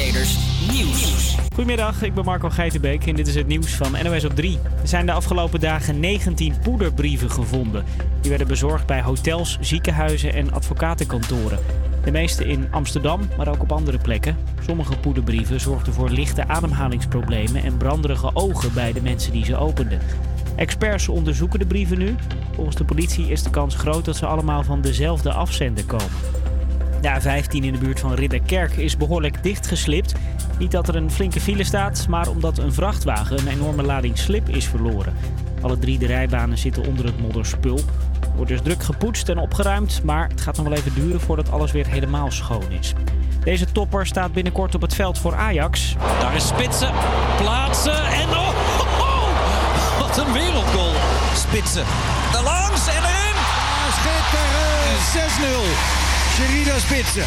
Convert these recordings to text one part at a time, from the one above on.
Nieuws. Goedemiddag, ik ben Marco Geitenbeek en dit is het nieuws van NOS op 3. Er zijn de afgelopen dagen 19 poederbrieven gevonden. Die werden bezorgd bij hotels, ziekenhuizen en advocatenkantoren. De meeste in Amsterdam, maar ook op andere plekken. Sommige poederbrieven zorgden voor lichte ademhalingsproblemen en branderige ogen bij de mensen die ze openden. Experts onderzoeken de brieven nu. Volgens de politie is de kans groot dat ze allemaal van dezelfde afzender komen. De A15 in de buurt van Ridderkerk is behoorlijk dichtgeslipt. Niet dat er een flinke file staat, maar omdat een vrachtwagen een enorme lading slip is verloren. Alle drie de rijbanen zitten onder het modderspul. Er wordt dus druk gepoetst en opgeruimd, maar het gaat nog wel even duren voordat alles weer helemaal schoon is. Deze topper staat binnenkort op het veld voor Ajax. Daar is Spitsen, plaatsen en oh, oh, oh, wat een wereldgoal. Spitsen, daar langs en erin. Schitterend, 6-0. Sherida Spitsen.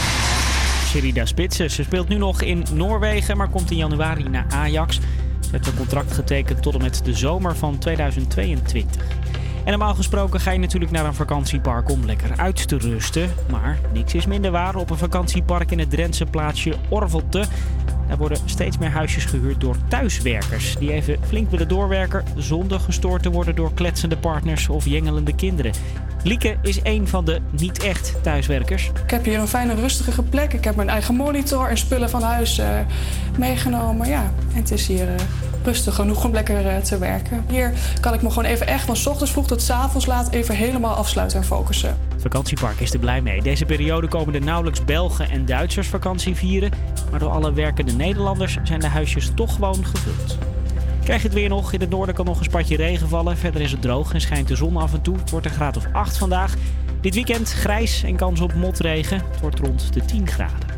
Sherida Spitsen. Ze speelt nu nog in Noorwegen, maar komt in januari naar Ajax. Ze heeft een contract getekend tot en met de zomer van 2022. En normaal gesproken ga je natuurlijk naar een vakantiepark om lekker uit te rusten. Maar niks is minder waar op een vakantiepark in het Drentse plaatsje Orvelte. Daar worden steeds meer huisjes gehuurd door thuiswerkers. Die even flink willen doorwerken zonder gestoord te worden door kletsende partners of jengelende kinderen. Lieke is een van de niet echt thuiswerkers. Ik heb hier een fijne rustige plek. Ik heb mijn eigen monitor en spullen van huis uh, meegenomen. Ja, en het is hier uh, rustig genoeg om lekker uh, te werken. Hier kan ik me gewoon even echt van s ochtends vroeg tot s avonds laat even helemaal afsluiten en focussen. Het vakantiepark is er blij mee. Deze periode komen er nauwelijks Belgen en Duitsers vakantie vieren. Maar door alle werkende Nederlanders zijn de huisjes toch gewoon gevuld. Krijg je het weer nog. In het noorden kan nog een spatje regen vallen. Verder is het droog en schijnt de zon af en toe. Het wordt een graad of 8 vandaag. Dit weekend grijs en kans op motregen. Het wordt rond de 10 graden.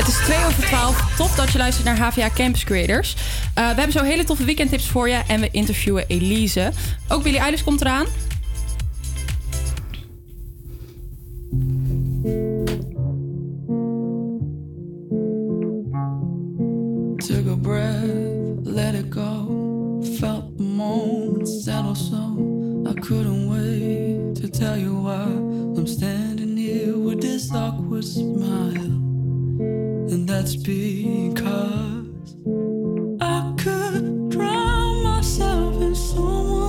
Het is 2 over 12. Tof dat je luistert naar HVA Campus Creators. Uh, we hebben zo hele toffe weekendtips voor je. En we interviewen Elise. Ook Billy Eilish komt eraan. Took a breath, moment settle so I couldn't wait to tell you why I'm standing here with this awkward smile. And that's because I could drown myself in someone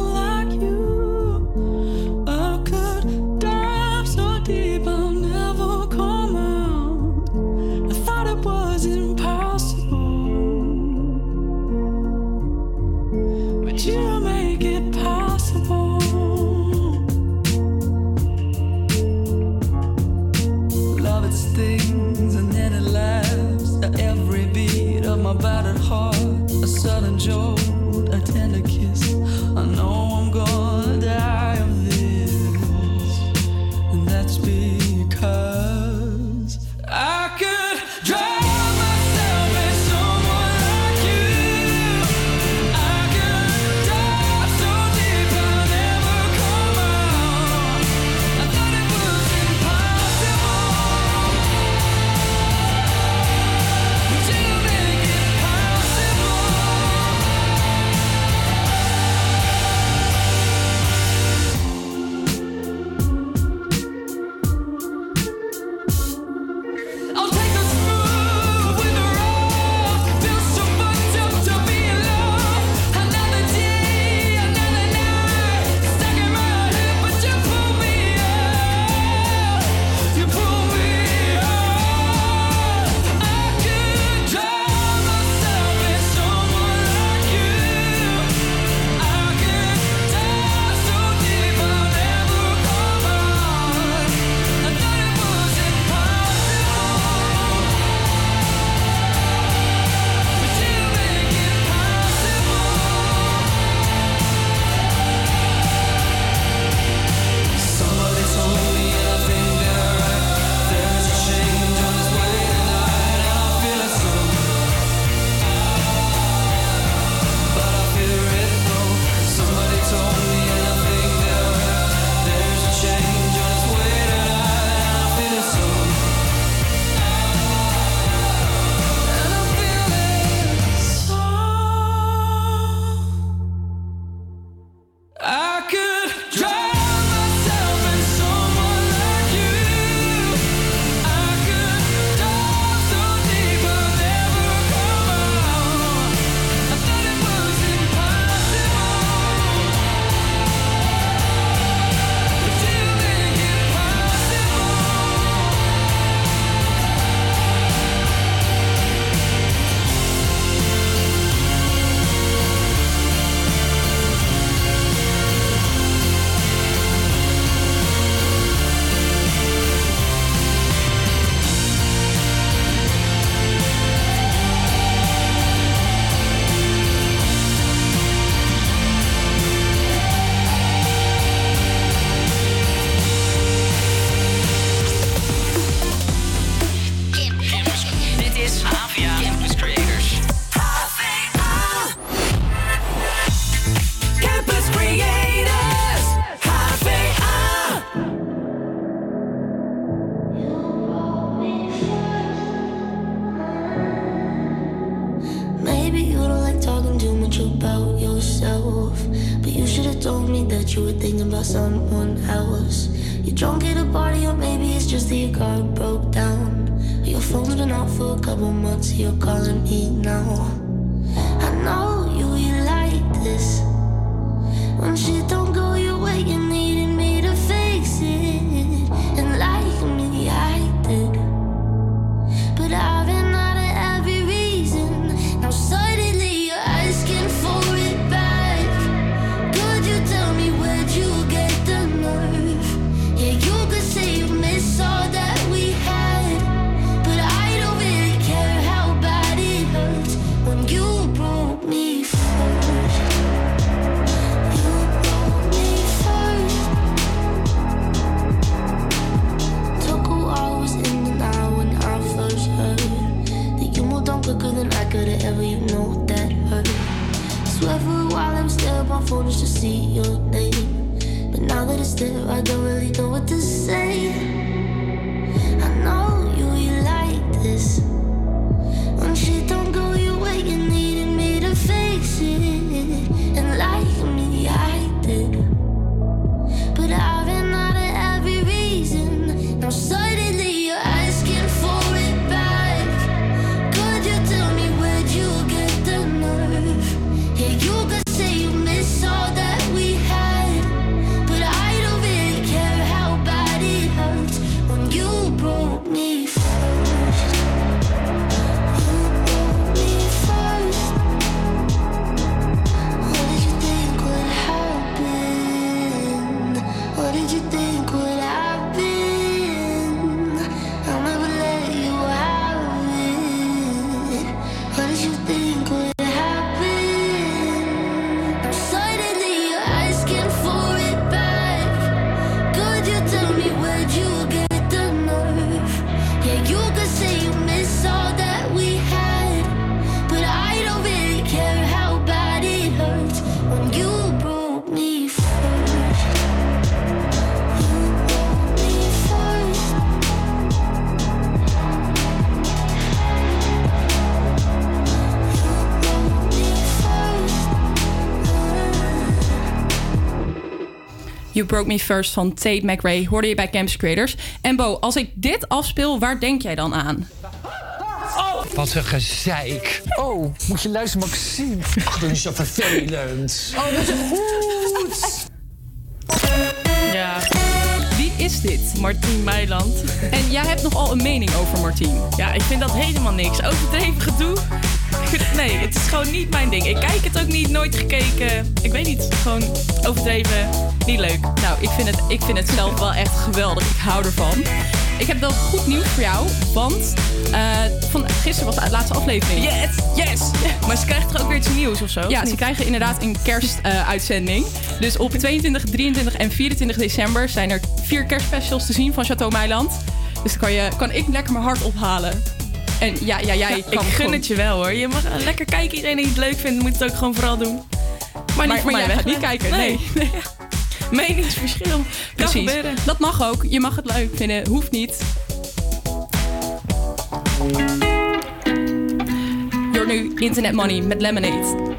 Broke Me First van Tate McRae hoorde je bij Campus Creators. En Bo, als ik dit afspeel, waar denk jij dan aan? Wat een gezeik. Oh, moet je luisteren, Maxime. Ach, dat is zo vervelend. Oh, dat is goed. Ja. Wie is dit? Martien Meiland. En jij hebt nogal een mening over Martien. Ja, ik vind dat helemaal niks. Overdreven gedoe. Nee, het is gewoon niet mijn ding. Ik kijk het ook niet, nooit gekeken. Ik weet niet, gewoon overdreven. Niet leuk. Nou, ik vind, het, ik vind het zelf wel echt geweldig. Ik hou ervan. Ik heb wel goed nieuws voor jou, want eh, van, gisteren was de laatste aflevering. Yes, yes. Maar ze krijgt toch ook weer iets nieuws of zo? Ja, of ze niet? krijgen inderdaad een kerstuitzending. dus op 22, 23 en 24 december zijn er vier kerstspecials te zien van Chateau Meiland. Dus dan kan, je, kan ik lekker mijn hart ophalen. En ja, ja jij Ik gun gewoon- het je wel hoor. Je mag lekker kijken. Iedereen die het leuk vindt, moet het ook gewoon vooral doen. Maar niet Maar, voor maar mij jij gaat niet kijken, nee. Meningsverschil. Precies. Dat mag ook. Je mag het leuk vinden. Hoeft niet. Your nu Internet Money met Lemonade.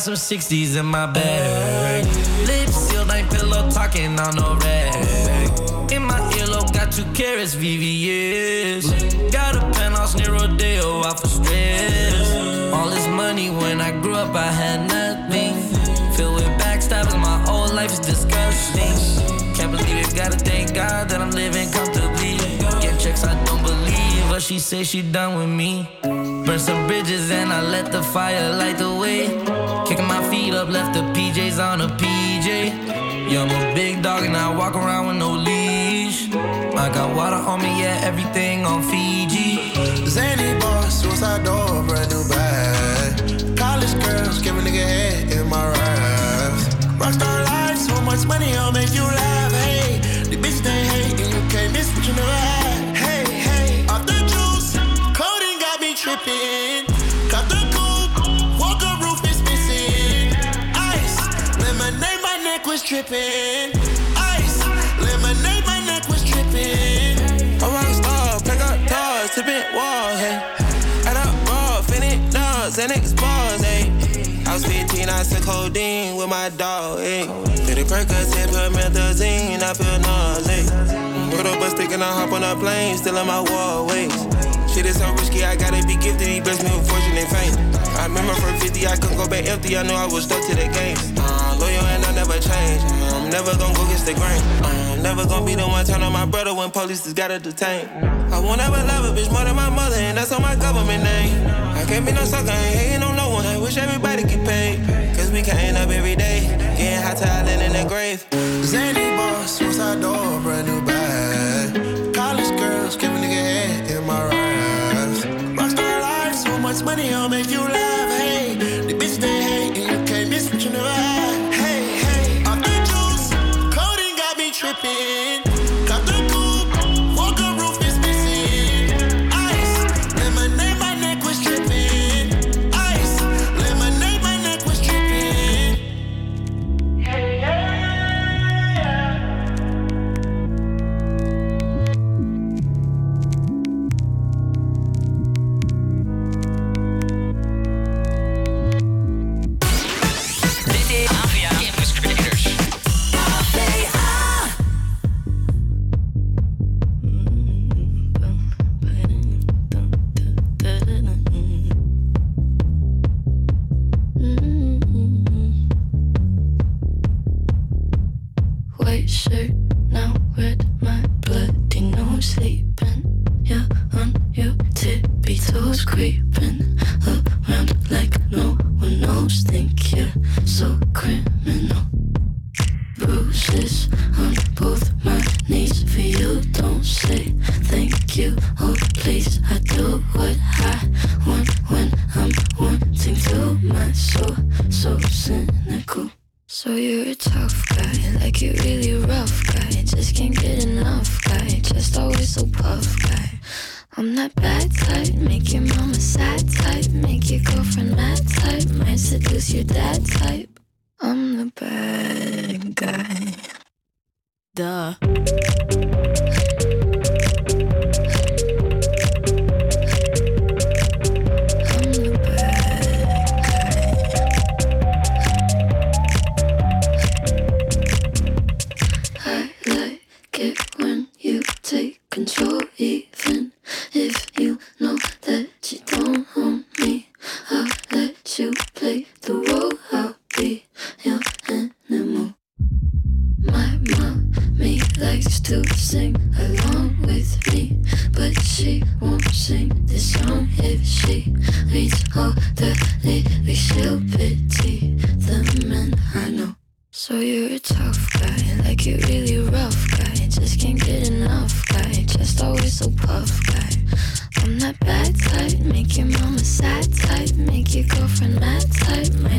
Got some 60s in my bag. Lips sealed, ain't pillow talking on no rag. In my earlobe, got two carrots, VVS. Got a penthouse near Rodeo, out for stress. All this money when I grew up, I had nothing. Filled with backstabbing, my whole life is disgusting. Can't believe it, gotta thank God that I'm living comfortably. Get checks, I don't believe, but she say she done with me. Burn some bridges and I let the fire light the way. Kicking my feet up, left the PJs on a PJ. Yeah, I'm a big dog and I walk around with no leash. I got water on me, yeah, everything on Fiji. Zany boss, suicide door, tripping. Ice, lemonade, my neck was tripping. A rock star, pick up doors, tipping walls, hey. Add up raw, finish nuts, and expose, hey. I was 15, I took codeine with my dog, hey. A Percocet, put methazine, I feel nauseous. Put up a stick and I hop on a plane, still in my wallways. Shit is so risky, I gotta be gifted. He blessed me with fortune and fame. I remember from 50, I couldn't go back empty. I knew I was stuck to the game. Uh, loyal and I never change. Uh, I'm never gonna go against the grain. Uh, I'm never gonna be the one turn on my brother when police just gotta detain. I won't ever love a bitch more than my mother, and that's on my government name. I can't be no sucker, ain't hating on no one. I wish everybody get paid. Cause we can't end up every day. Getting hot talent in the grave. Zany boss, suicide door, brand new bag. College girls, give a nigga head in my raps. Rockstar life, so much money, I'll make you laugh.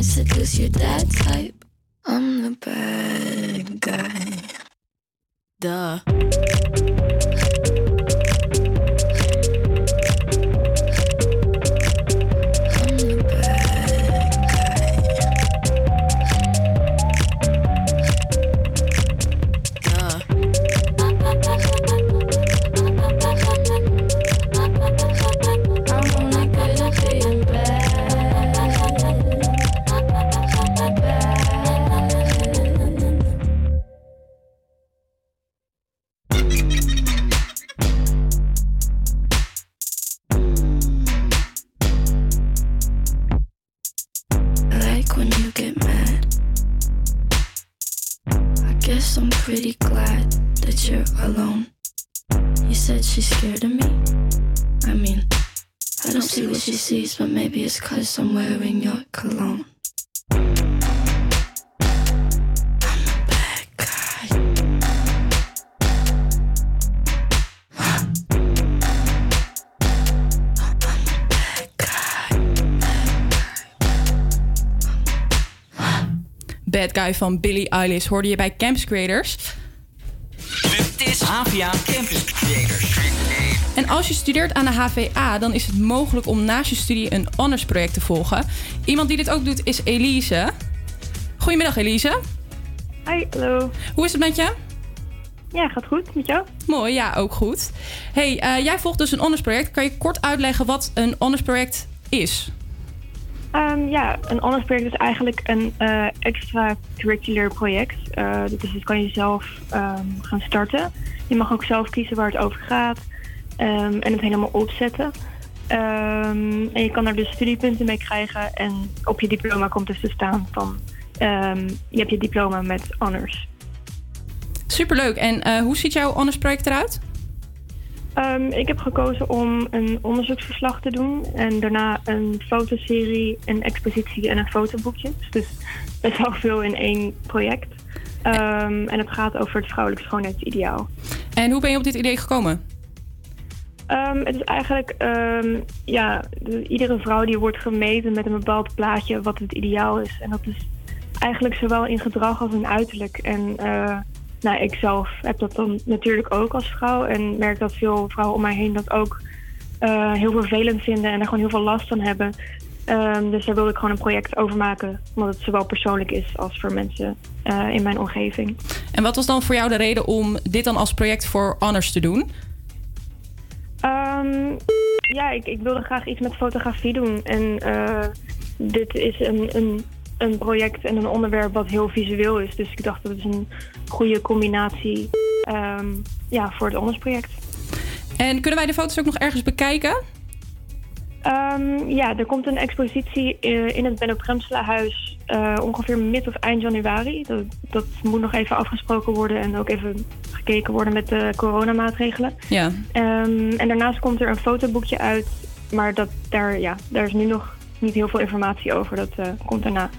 Might seduce your dad type. I'm the bad guy. Duh. flowers I'm your cologne. Bad Guy van Billie Eilish hoorde je bij Campus Creators. Dit is Avia Campus Creators. En als je studeert aan de HVA, dan is het mogelijk om naast je studie een honorsproject te volgen. Iemand die dit ook doet is Elise. Goedemiddag Elise. Hi, hallo. Hoe is het met je? Ja, gaat goed. Met jou? Mooi, ja, ook goed. Hey, eh, jij volgt dus een honorsproject. Kan je kort uitleggen wat een honorsproject is? Ehm, ja, een honors project is eigenlijk een eh extracurricular project. Eh dus dat kan je zelf ehm, gaan starten. Je mag ook zelf kiezen waar het over gaat ehm, en het helemaal opzetten. Ehm, en je kan er dus studiepunten mee krijgen en op je diploma komt dus te staan van ehm, je hebt je diploma met honors. Superleuk. En eh, hoe ziet jouw honorsproject eruit? Ehm, ik heb gekozen om een onderzoeksverslag te doen en daarna een fotoserie, een expositie en een fotoboekje. Dus best wel veel in één project. En het gaat over het vrouwelijk schoonheidsideaal. En hoe ben je op dit idee gekomen? Ehm, het is eigenlijk, ehm, ja, de- iedere vrouw die wordt gemeten met een bepaald plaatje wat het ideaal is. En dat is eigenlijk zowel in gedrag als in uiterlijk. En eh, nou, ik zelf heb dat dan natuurlijk ook als vrouw. En merk dat veel vrouwen om mij heen dat ook eh, heel vervelend vinden en er gewoon heel veel last van hebben. Ehm, dus daar wilde ik gewoon een project over maken. Omdat het zowel persoonlijk is als voor mensen eh, in mijn omgeving. En wat was dan voor jou de reden om dit dan als project voor honors te doen? Ehm, ja, ik, ik wilde graag iets met fotografie doen. En eh, dit is een, een, een project en een onderwerp wat heel visueel is. Dus ik dacht dat is een goede combinatie ehm, ja, voor het ondersproject. En kunnen wij de foto's ook nog ergens bekijken? Ehm, ja, er komt een expositie eh, in het Benno Premselahuis eh ongeveer mid of eind januari. Dat, dat moet nog even afgesproken worden en ook even gekeken worden met de coronamaatregelen. Ja. Ehm, en daarnaast komt er een fotoboekje uit, maar dat, daar, ja, daar is nu nog niet heel veel informatie over. Dat eh, komt daarna.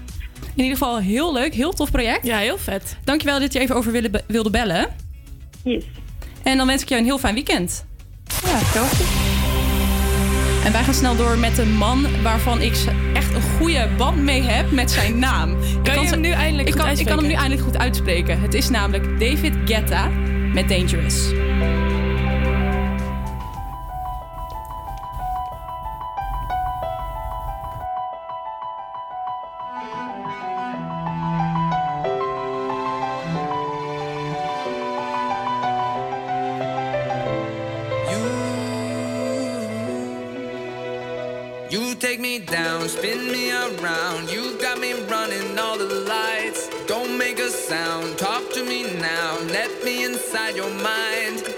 In ieder geval heel leuk, heel tof project. Ja, heel vet. Dankjewel dat je even over wilde, wilde bellen. Yes. En dan wens ik jou een heel fijn weekend. Ja, hetzelfde. En wij gaan snel door met een man waarvan ik echt een goede band mee heb met zijn naam. Ik je hem nu eindelijk ik goed kan, ik kan hem nu uitspreken? eindelijk goed uitspreken. Het is namelijk David Guetta met Dangerous. Sound, talk to me now. Let me inside your mind.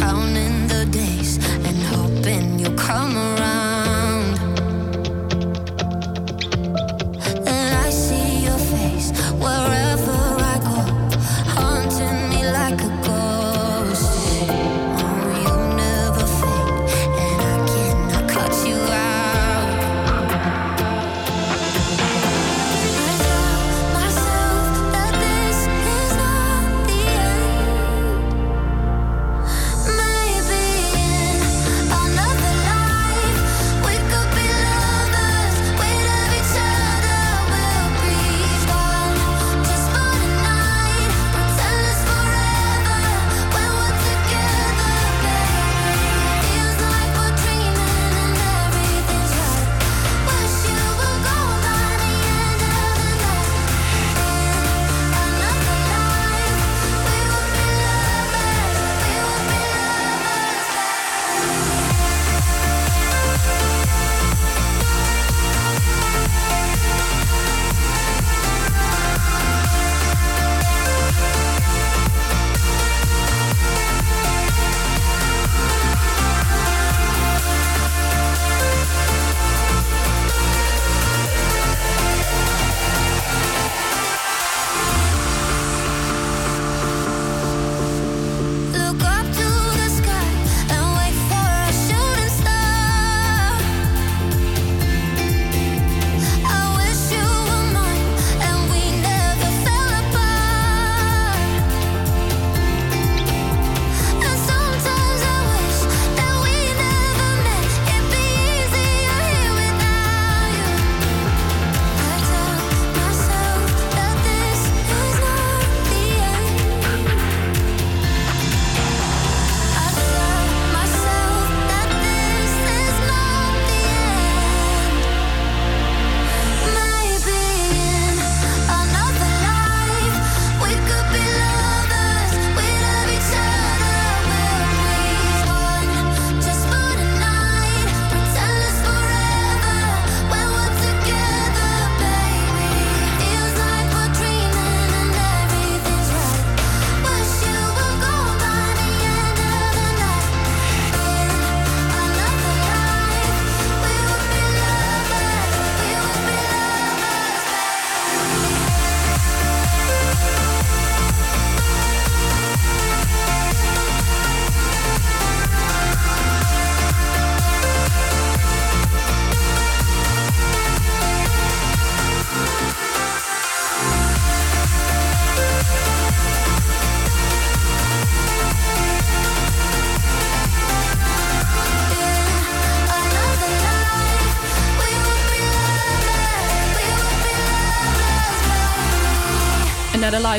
Counting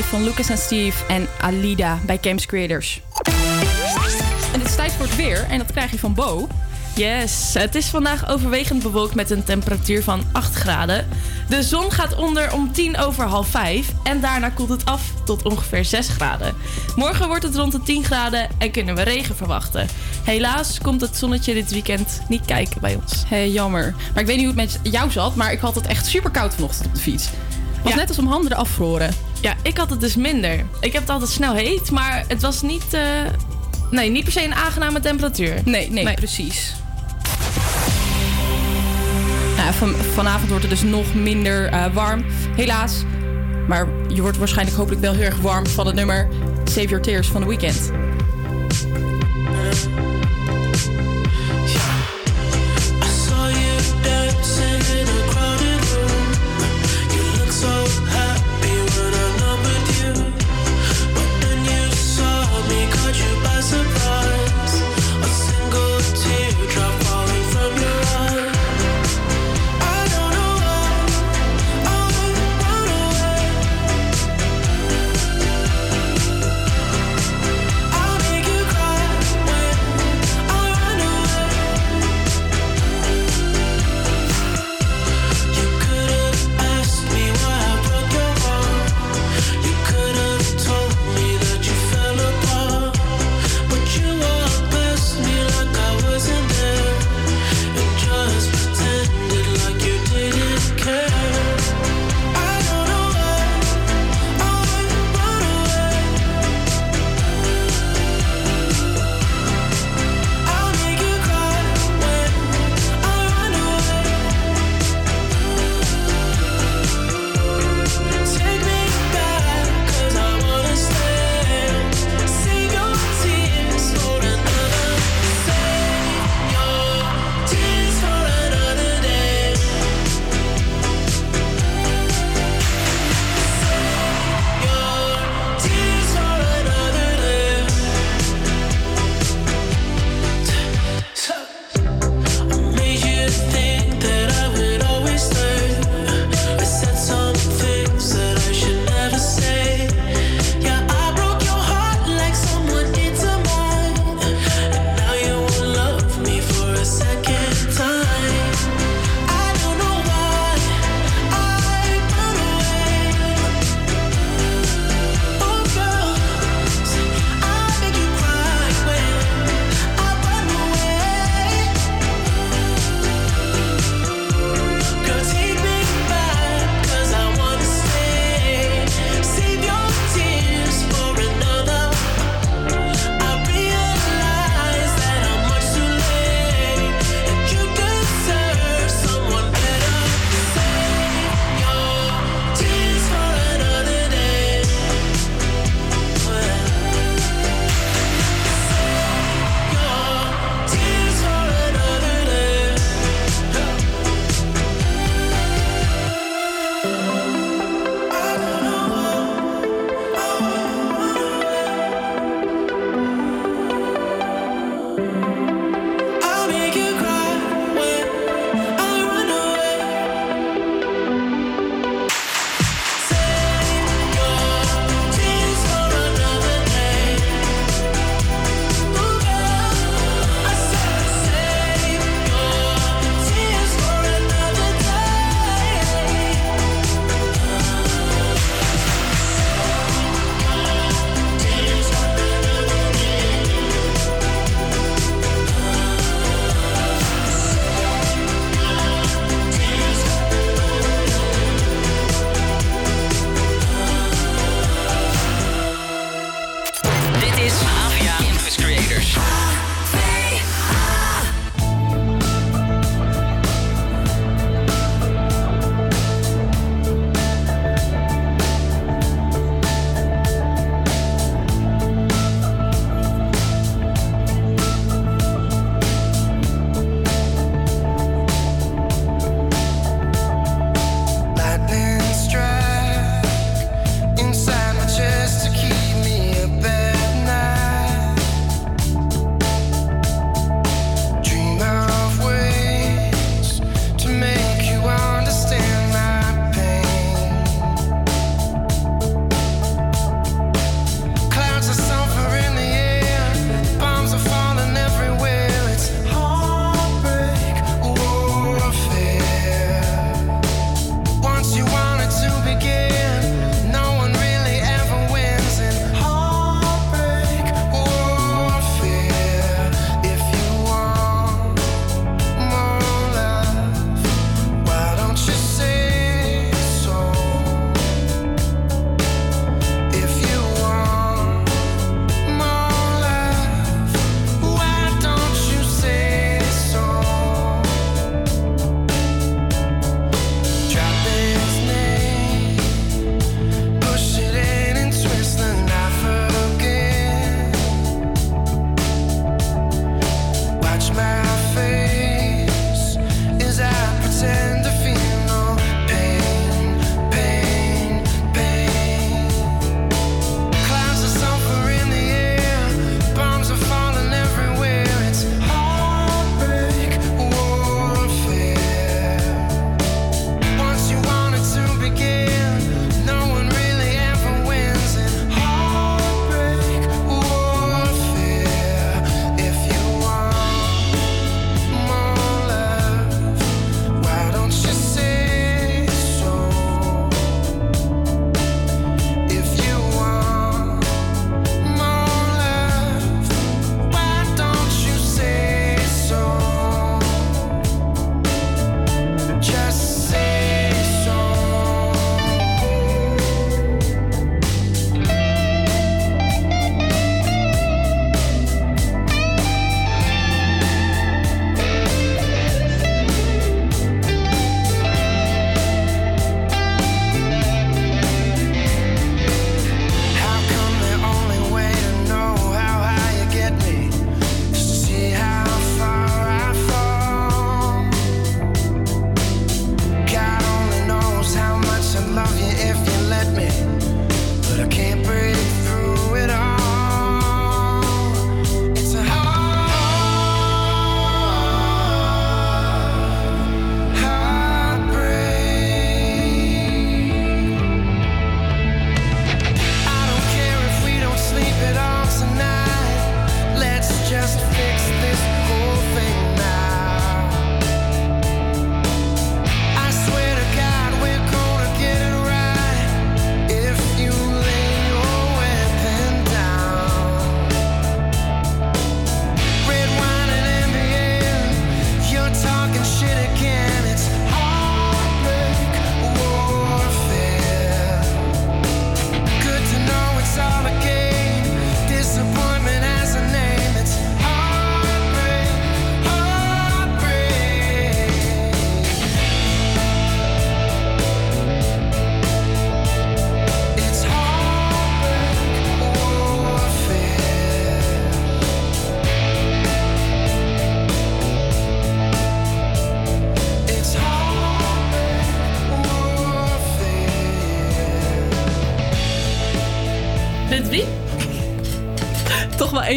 Van Lucas en Steve en Alida bij Games Creators. En het is tijd voor het weer en dat krijg je van Bo. Yes, het is vandaag overwegend bewolkt met een temperatuur van 8 graden. De zon gaat onder om 10 over half 5 en daarna koelt het af tot ongeveer 6 graden. Morgen wordt het rond de 10 graden en kunnen we regen verwachten. Helaas komt het zonnetje dit weekend niet kijken bij ons. Hé, jammer. Maar ik weet niet hoe het met jou zat, maar ik had het echt super koud vanochtend op de fiets. Het was net als om handen afvroren. Ja, ik had het dus minder. Ik heb het altijd snel heet, maar het was niet, eh, nee, niet per se een aangename temperatuur. Nee, nee, precies. Nou, van, vanavond wordt het dus nog minder eh, warm, helaas. Maar je wordt waarschijnlijk hopelijk wel heel erg warm van het nummer Save Your Tears van The Weeknd.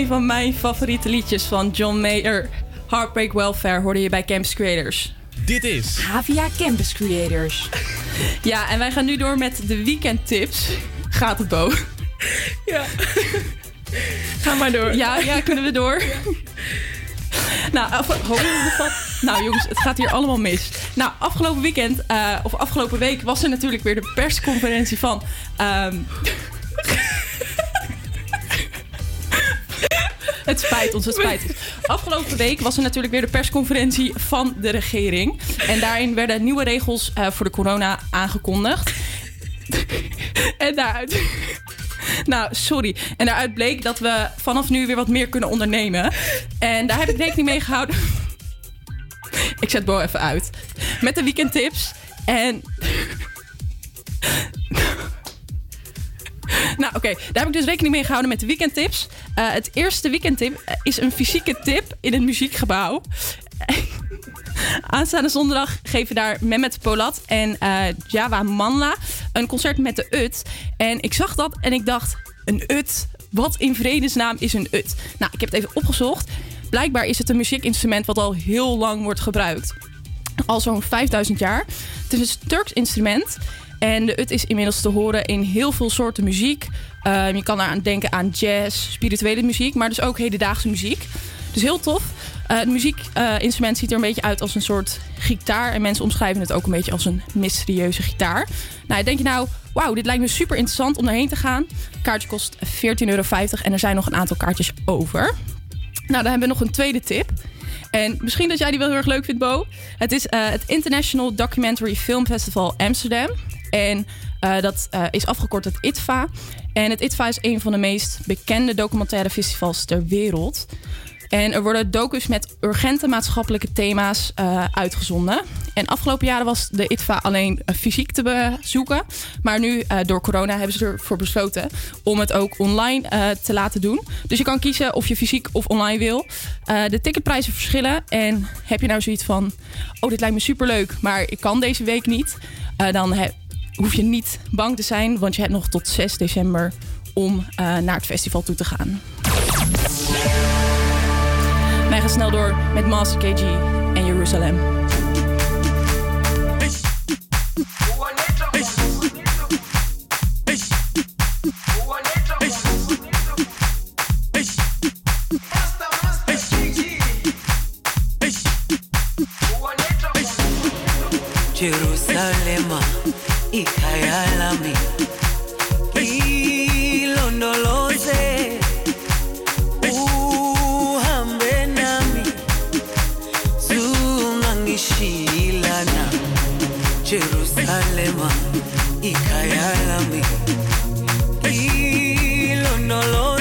Een van mijn favoriete liedjes van John Mayer. Heartbreak Welfare hoorde je bij Campus Creators. Dit is Havia Campus Creators. Ja, en wij gaan nu door met de weekendtips. Gaat het, Bo? Ja. Ga maar door. Ja, ja, kunnen we door? Nou, af, nou jongens, het gaat hier allemaal mis. Nou, afgelopen weekend, eh, of afgelopen week, was er natuurlijk weer de persconferentie van. ehm, Het spijt ons, het spijt ons. Afgelopen week was er natuurlijk weer de persconferentie van de regering. En daarin werden nieuwe regels eh, voor de corona aangekondigd. en daaruit... Nou, sorry. En daaruit bleek dat we vanaf nu weer wat meer kunnen ondernemen. En daar heb ik rekening mee gehouden. ik zet Bo even uit. Met de weekendtips. En nou, oké. Daar heb ik dus rekening mee gehouden met de weekendtips. Eh, het eerste weekendtip eh, is een fysieke tip in een muziekgebouw. Aanstaande zondag geven daar Mehmet Polat en eh, Java Manla een concert met de UT. En ik zag dat en ik dacht, een UT? Wat in vredesnaam is een UT? Nou, ik heb het even opgezocht. Blijkbaar is het een muziekinstrument wat al heel lang wordt gebruikt. Al zo'n 5000 jaar. Het is een Turks instrument. En de ut is inmiddels te horen in heel veel soorten muziek. Ehm, je kan eraan denken aan jazz, spirituele muziek, maar dus ook hedendaagse muziek. Dus heel tof. Het muziekinstrument ziet er een beetje uit als een soort gitaar. En mensen omschrijven het ook een beetje als een mysterieuze gitaar. Nou, denk je nou, wauw, dit lijkt me super interessant om erheen te gaan. kaartje kost 14,50 euro en er zijn nog een aantal kaartjes over. Nou, dan hebben we nog een tweede tip. En misschien dat jij die wel heel erg leuk vindt, Bo. Het is eh, het International Documentary Film Festival Amsterdam. En uh, dat uh, is afgekort het ITVA. En het ITVA is een van de meest bekende documentaire festivals ter wereld. En er worden docus met urgente maatschappelijke thema's uh, uitgezonden. En afgelopen jaren was de ITVA alleen fysiek te bezoeken. Maar nu, door corona, hebben ze ervoor besloten om het ook online te laten doen. Dus je kan kiezen of je fysiek of online wil. de ticketprijzen verschillen. En heb je nou zoiets van: oh, dit lijkt me superleuk, maar ik kan deze week niet. dan heb hoef je niet bang te zijn, want je hebt nog tot 6 december om uh, naar het festival toe te gaan. Wij gaan snel door met Master KG en Jeruzalem. Jerusalem ikhaya lami ilondoloze uhambe nami zungangishilana Jerusalema ikhaya lami ilondoloze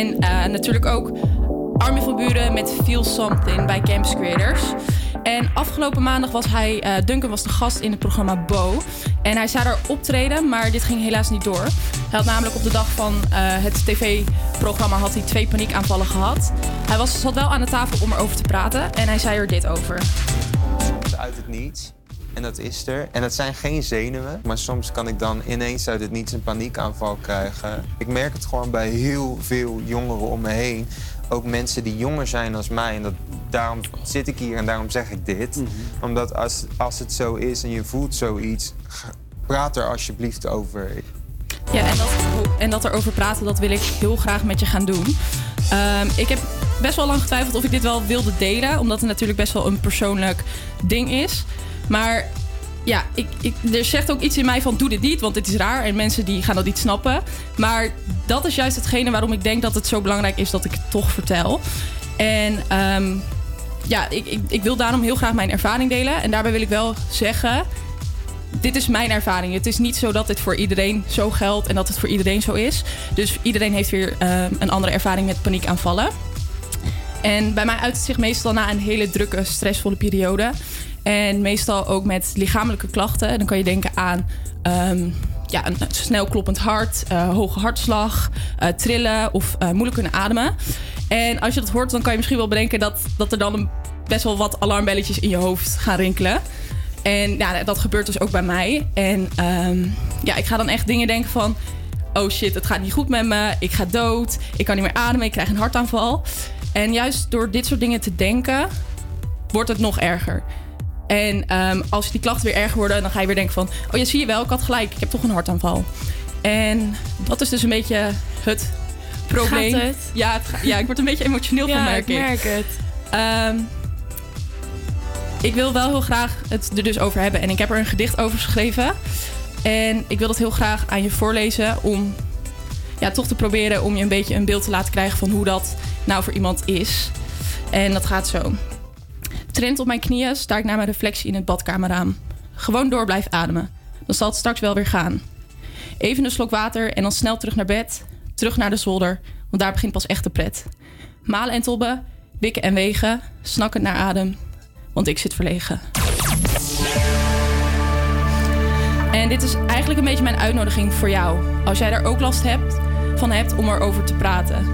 en eh, natuurlijk ook Armin van Buren met Feel Something bij Campus Creators. En afgelopen maandag was hij, eh, Duncan was de gast in het programma Bo. En hij zou daar optreden, maar dit ging helaas niet door. Hij had namelijk op de dag van eh, het tv-programma had hij twee paniekaanvallen gehad. Hij was, zat wel aan de tafel om erover te praten en hij zei er dit over. uit het niets. En dat is er. En dat zijn geen zenuwen. Maar soms kan ik dan ineens uit het niets een paniekaanval krijgen. Ik merk het gewoon bij heel veel jongeren om me heen. Ook mensen die jonger zijn als mij. En dat, daarom zit ik hier en daarom zeg ik dit. Omdat als, als het zo is en je voelt zoiets, praat er alsjeblieft over. Ja, en dat, en dat erover praten, dat wil ik heel graag met je gaan doen. Ehm, ik heb best wel lang getwijfeld of ik dit wel wilde delen, omdat het natuurlijk best wel een persoonlijk ding is. Maar ja, ik, ik, er zegt ook iets in mij van doe dit niet, want dit is raar en mensen die gaan dat niet snappen. Maar dat is juist hetgene waarom ik denk dat het zo belangrijk is dat ik het toch vertel. En ehm, ja, ik, ik, ik wil daarom heel graag mijn ervaring delen. En daarbij wil ik wel zeggen, dit is mijn ervaring. Het is niet zo dat dit voor iedereen zo geldt en dat het voor iedereen zo is. Dus iedereen heeft weer ehm, een andere ervaring met paniekaanvallen. En bij mij uit het zich meestal na een hele drukke, stressvolle periode. En meestal ook met lichamelijke klachten. En dan kan je denken aan ehm, ja, een snel kloppend hart, eh, hoge hartslag, eh, trillen of eh, moeilijk kunnen ademen. En als je dat hoort, dan kan je misschien wel bedenken dat, dat er dan een, best wel wat alarmbelletjes in je hoofd gaan rinkelen. En ja, dat gebeurt dus ook bij mij. En ehm, ja, ik ga dan echt dingen denken van... Oh shit, het gaat niet goed met me. Ik ga dood. Ik kan niet meer ademen. Ik krijg een hartaanval. En juist door dit soort dingen te denken... wordt het nog erger. En ehm, als die klachten weer erger worden... dan ga je weer denken van... Oh ja, zie je wel, ik had gelijk. Ik heb toch een hartaanval. En dat is dus een beetje het probleem. Gaat het? Ja, het ga- ja, ik word een beetje emotioneel van, Ja, merk ik merk het. Ehm, ik wil wel heel graag het er dus over hebben. En ik heb er een gedicht over geschreven. En ik wil dat heel graag aan je voorlezen. Om ja, toch te proberen om je een beetje een beeld te laten krijgen van hoe dat nou voor iemand is. En dat gaat zo. Trend op mijn knieën sta ik naar mijn reflectie in het badkamerraam. Gewoon door blijf ademen. Dan zal het straks wel weer gaan. Even een slok water en dan snel terug naar bed. Terug naar de zolder, want daar begint pas echt de pret. Malen en tobben, wikken en wegen, snakkend naar adem, want ik zit verlegen. En dit is eigenlijk een beetje mijn uitnodiging voor jou. Als jij daar ook last hebt, van hebt om erover te praten.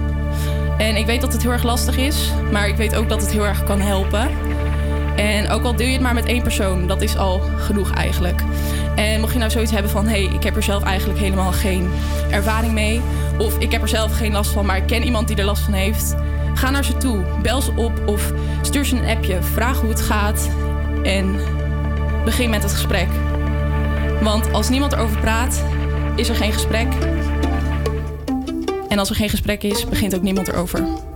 En ik weet dat het heel erg lastig is, maar ik weet ook dat het heel erg kan helpen. En ook al deel je het maar met één persoon, dat is al genoeg eigenlijk. En mocht je nou zoiets hebben van... hé, hey, ik heb er zelf eigenlijk helemaal geen ervaring mee... of ik heb er zelf geen last van, maar ik ken iemand die er last van heeft... ga naar ze toe, bel ze op of stuur ze een appje. Vraag hoe het gaat en begin met het gesprek. Want als niemand erover praat, is er geen gesprek. En als er geen gesprek is, begint ook niemand erover.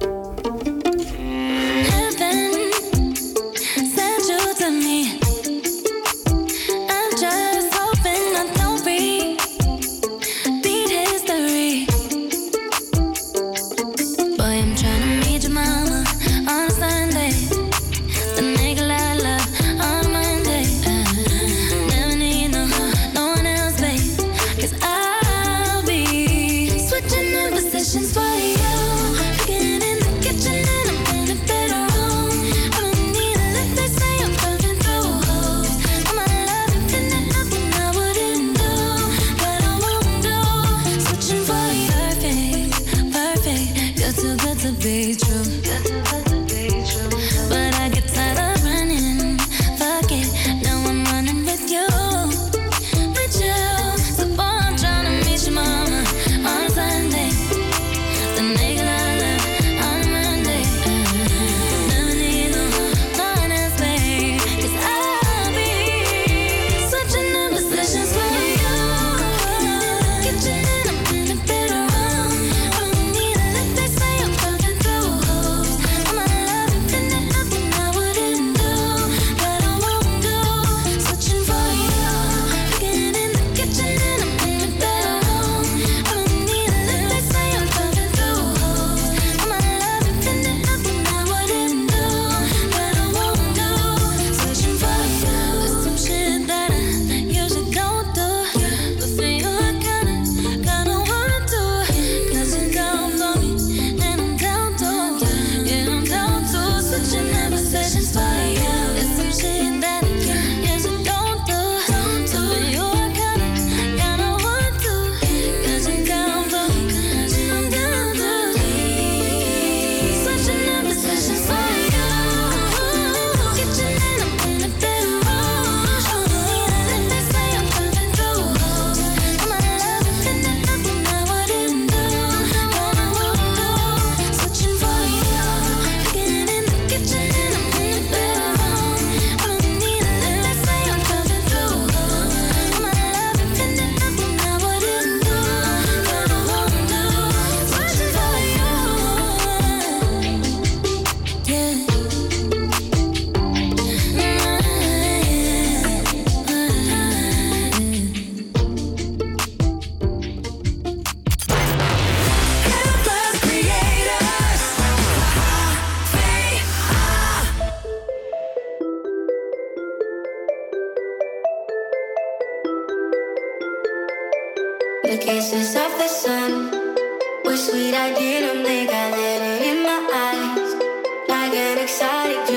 Excited.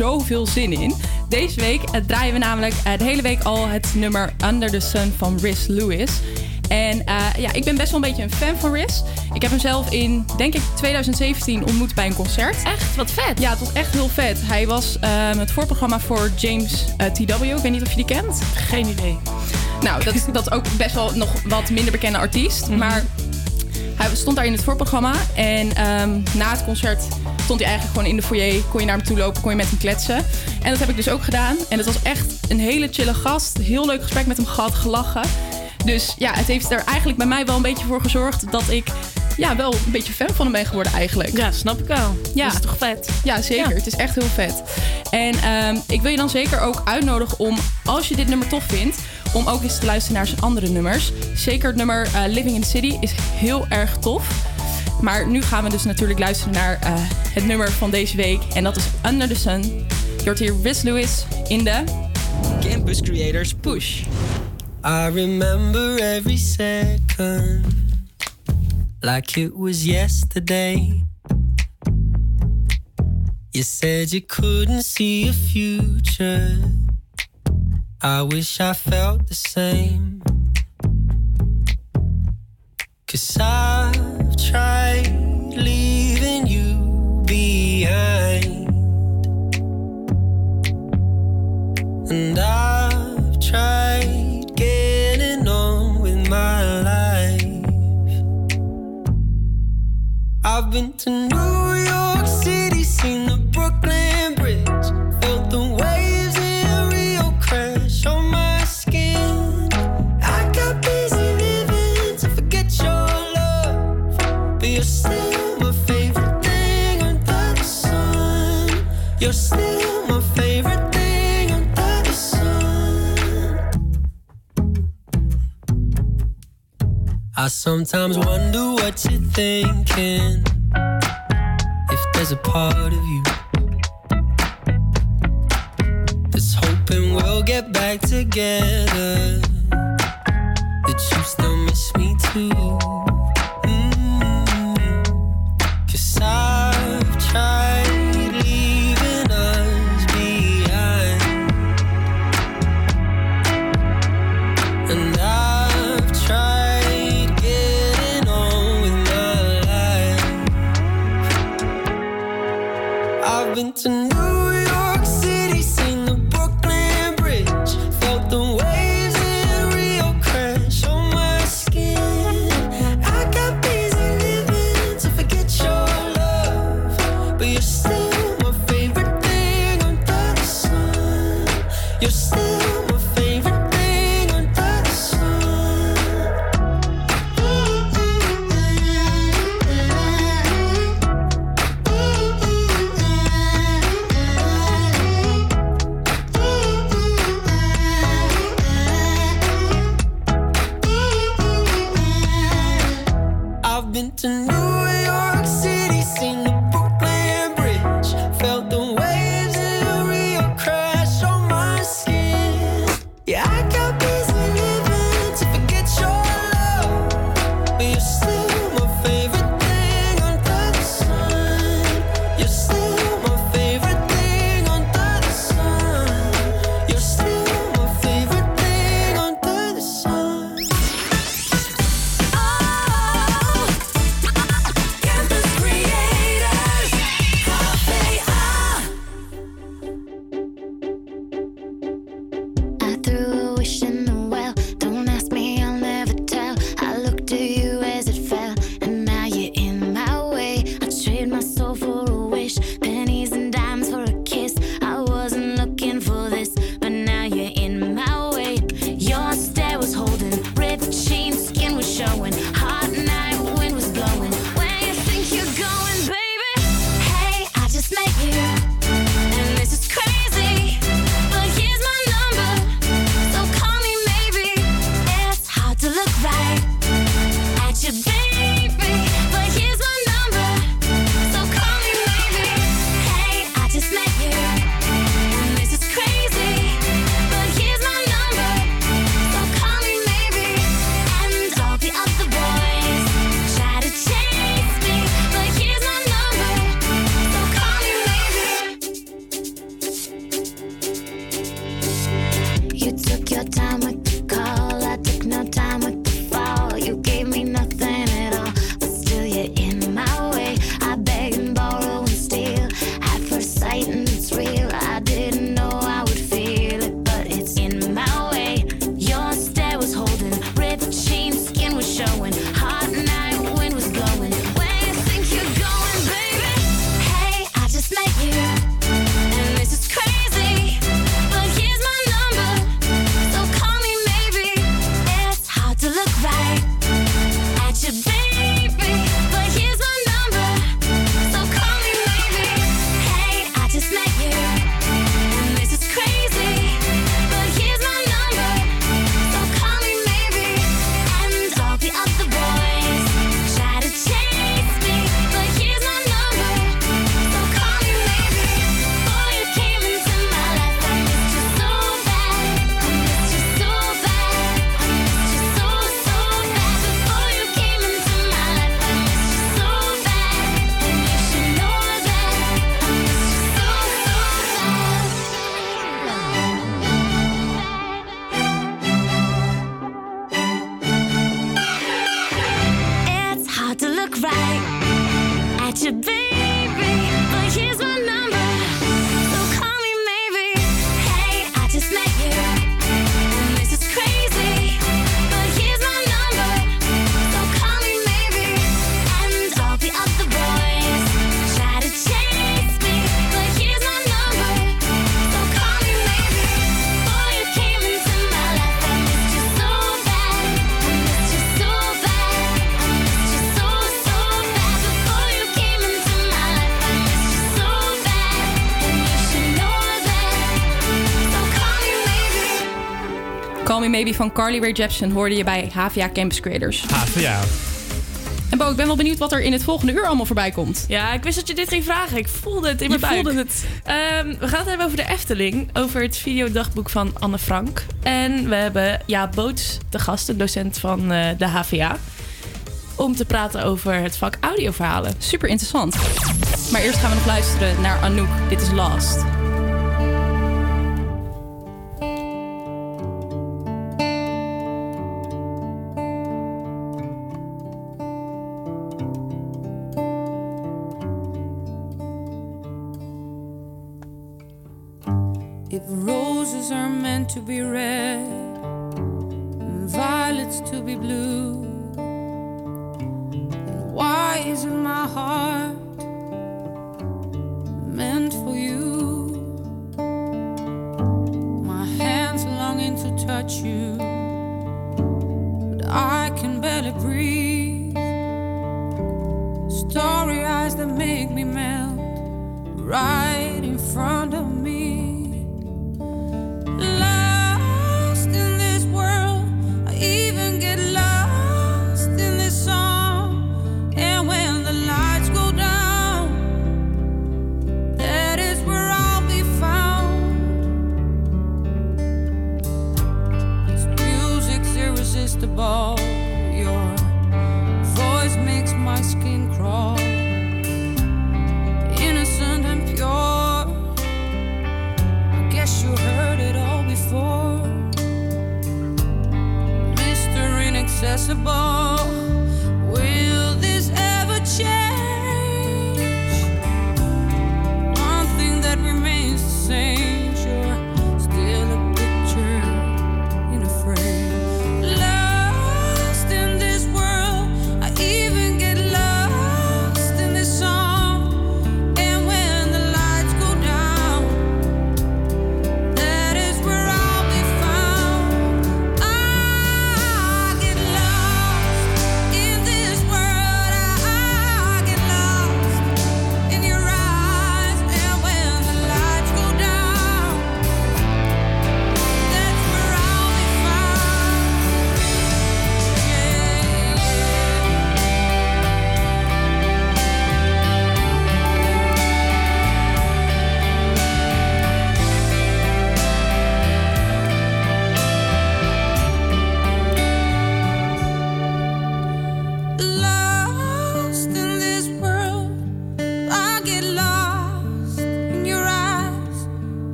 Zoveel zin in. Deze week eh, draaien we namelijk eh, de hele week al het nummer Under the Sun van Riz Lewis. En eh, ja, ik ben best wel een beetje een fan van Riz. Ik heb hem zelf in, denk ik, 2017 ontmoet bij een concert. Echt? Wat vet. Ja, het was echt heel vet. Hij was ehm, het voorprogramma voor James TW. Ik weet niet of je die kent. Geen idee. Nou, dat is, dat is ook best wel nog wat minder bekende artiest. Maar hij stond daar in het voorprogramma. En ehm, na het concert stond hij eigenlijk gewoon in de foyer. Kon je naar hem toe lopen, kon je met hem kletsen. En dat heb ik dus ook gedaan. En het was echt een hele chille gast. Heel leuk gesprek met hem gehad, gelachen. Dus ja, het heeft er eigenlijk bij mij wel een beetje voor gezorgd dat ik ja, wel een beetje fan van hem ben geworden eigenlijk. Ja, snap ik wel. Ja. Dat is toch vet? Ja, zeker. Ja. Het is echt heel vet. En ehm, ik wil je dan zeker ook uitnodigen om, als je dit nummer tof vindt, om ook eens te luisteren naar zijn andere nummers. Zeker het nummer eh, Living in the City is heel erg tof. Maar nu gaan we dus natuurlijk luisteren naar eh, het nummer van deze week. En dat is Under the Sun. Je hoort hier Lewis in de Campus Creators Push. I remember every second like it was yesterday. You said you couldn't see a future. I wish I felt the same. Cause I've tried And I've tried getting on with my life. I've been to sometimes wonder what you're thinking. If there's a part of you that's hoping we'll get back together, that you still miss me too. Maybe van Carly Rae Jepsen hoorde je bij HVA Campus Creators. HVA. En Bo, ik ben wel benieuwd wat er in het volgende uur allemaal voorbij komt. Ja, ik wist dat je dit ging vragen. Ik voelde het in mijn je buik. voelde het. Ehm, we gaan het hebben over de Efteling. Over het videodagboek van Anne Frank. En we hebben ja, Boots de gast, de docent van eh, de HVA. Om te praten over het vak audioverhalen. Super interessant. Maar eerst gaan we nog luisteren naar Anouk. Dit is Last. impossible.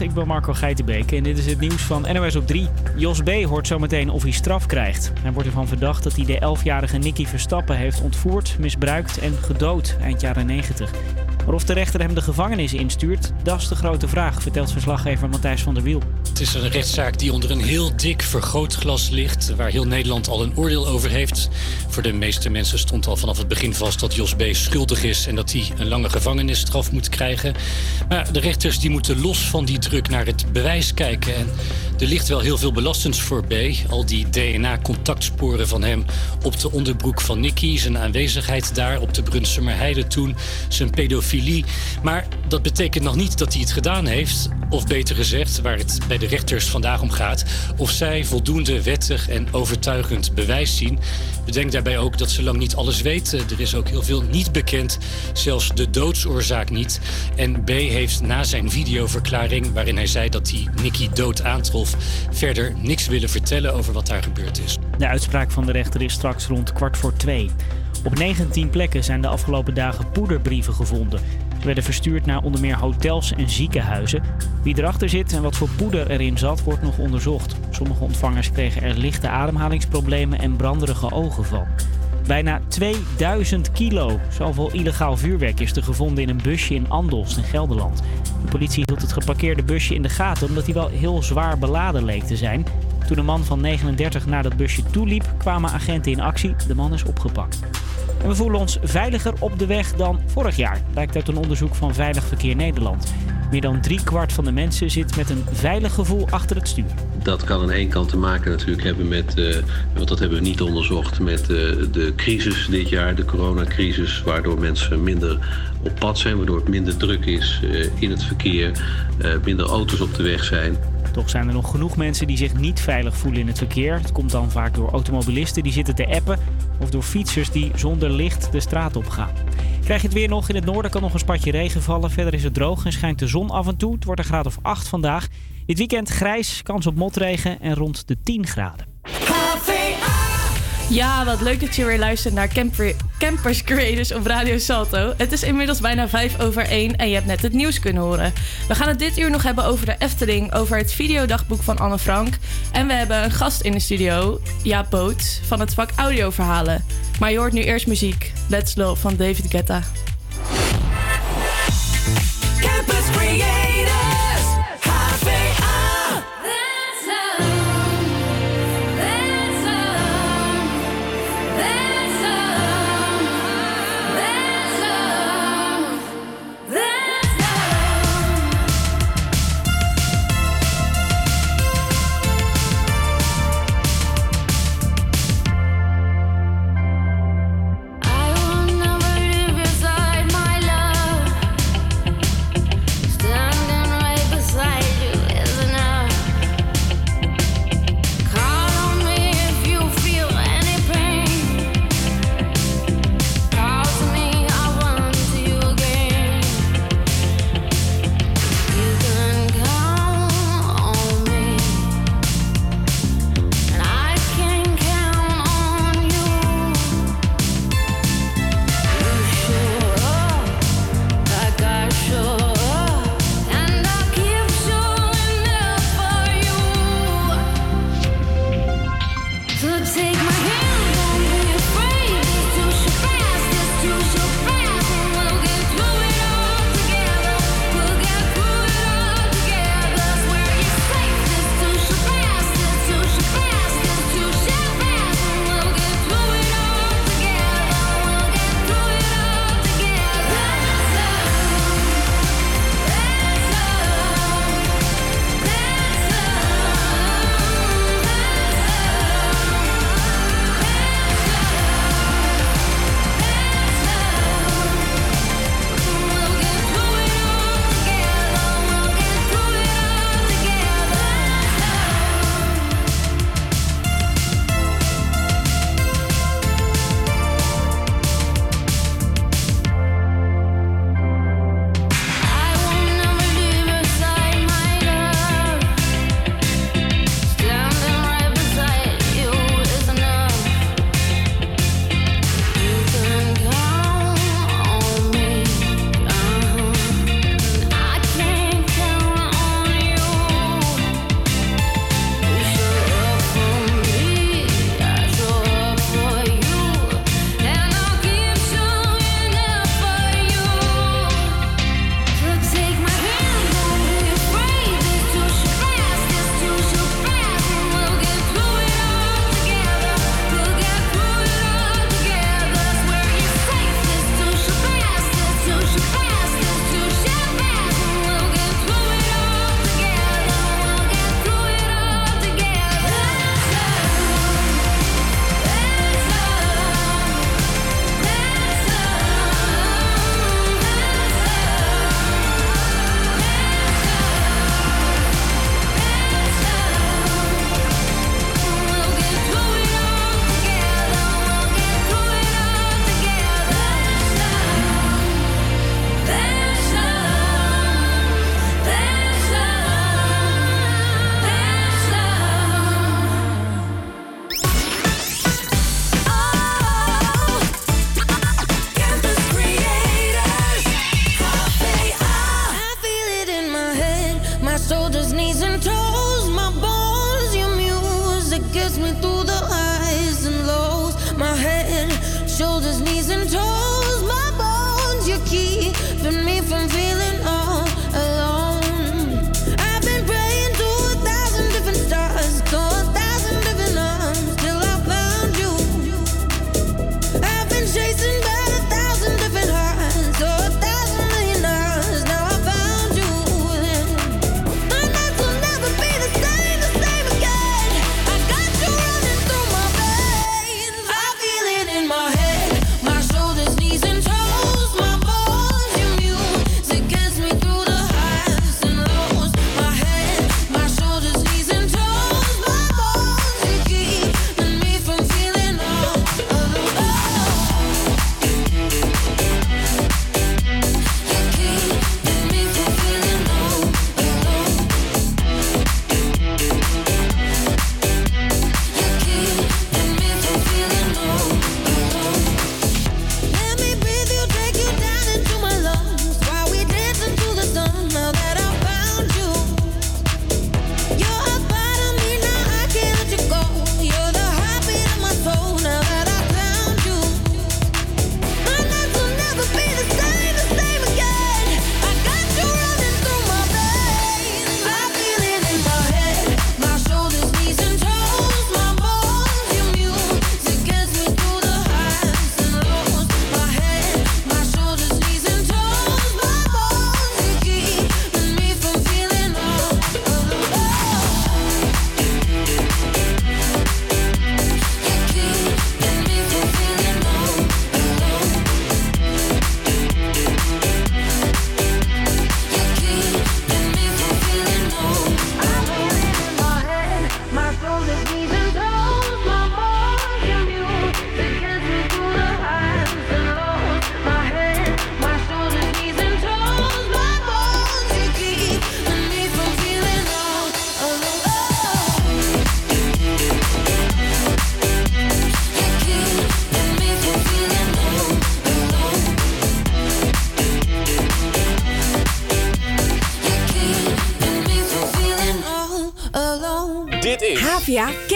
Ik ben Marco Geitenbeek en dit is het nieuws van NOS op 3. Jos B. hoort zometeen of hij straf krijgt. Hij wordt ervan verdacht dat hij de 11-jarige Nicky Verstappen heeft ontvoerd, misbruikt en gedood eind jaren 90. Maar of de rechter hem de gevangenis instuurt, dat is de grote vraag, vertelt verslaggever Matthijs van der Wiel. Het is een rechtszaak die onder een heel dik vergrootglas ligt, waar heel Nederland al een oordeel over heeft. Voor de meeste mensen stond al vanaf het begin vast dat Jos B. schuldig is en dat hij een lange gevangenisstraf moet krijgen. Maar de rechters die moeten los van die druk naar het bewijs kijken. En er ligt wel heel veel belastends voor B. Al die DNA-contactsporen van hem op de onderbroek van Nicky, zijn aanwezigheid daar op de Brunsumer Heide toen, zijn pedofilie. Maar dat betekent nog niet dat hij het gedaan heeft. Of beter gezegd, waar het bij de rechters vandaag om gaat, of zij voldoende wettig en overtuigend bewijs zien. Bedenk daarbij ook dat ze lang niet alles weten. Er is ook heel veel niet bekend, zelfs de doodsoorzaak niet. En B heeft na zijn videoverklaring, waarin hij zei dat hij Nicky dood aantrof, verder niks willen vertellen over wat daar gebeurd is. De uitspraak van de rechter is straks rond kwart voor twee. Op 19 plekken zijn de afgelopen dagen poederbrieven gevonden. Werden verstuurd naar onder meer hotels en ziekenhuizen. Wie erachter zit en wat voor poeder erin zat, wordt nog onderzocht. Sommige ontvangers kregen er lichte ademhalingsproblemen en branderige ogen van. Bijna 2000 kilo. Zoveel illegaal vuurwerk is er gevonden in een busje in Andelst in Gelderland. De politie hield het geparkeerde busje in de gaten omdat hij wel heel zwaar beladen leek te zijn. Toen een man van 39 naar dat busje toeliep, kwamen agenten in actie. De man is opgepakt. En we voelen ons veiliger op de weg dan vorig jaar, blijkt uit een onderzoek van Veilig Verkeer Nederland. Meer dan driekwart van de mensen zit met een veilig gevoel achter het stuur. Dat kan aan één kant te maken natuurlijk hebben met, eh, want dat hebben we niet onderzocht, met eh, de crisis dit jaar, de coronacrisis, waardoor mensen minder op pad zijn, waardoor het minder druk is eh, in het verkeer, minder auto's op de weg zijn. Toch zijn er nog genoeg mensen die zich niet veilig voelen in het verkeer. Het komt dan vaak door automobilisten die zitten te appen of door fietsers die zonder licht de straat op gaan. Krijg je het weer nog? In het noorden kan nog een spatje regen vallen. Verder is het droog en schijnt de zon af en toe. Het wordt een graad of 8 vandaag. Dit weekend grijs, kans op motregen en rond de 10 graden. Ja, wat leuk dat je weer luistert naar Camper, Campers Creators op Radio Salto. Het is inmiddels bijna 5 over 1 en je hebt net het nieuws kunnen horen. We gaan het dit uur nog hebben over de Efteling, over het videodagboek van Anne Frank. En we hebben een gast in de studio, Jaap Boot, van het vak audioverhalen. Maar je hoort nu eerst muziek. Let's Love van David Guetta.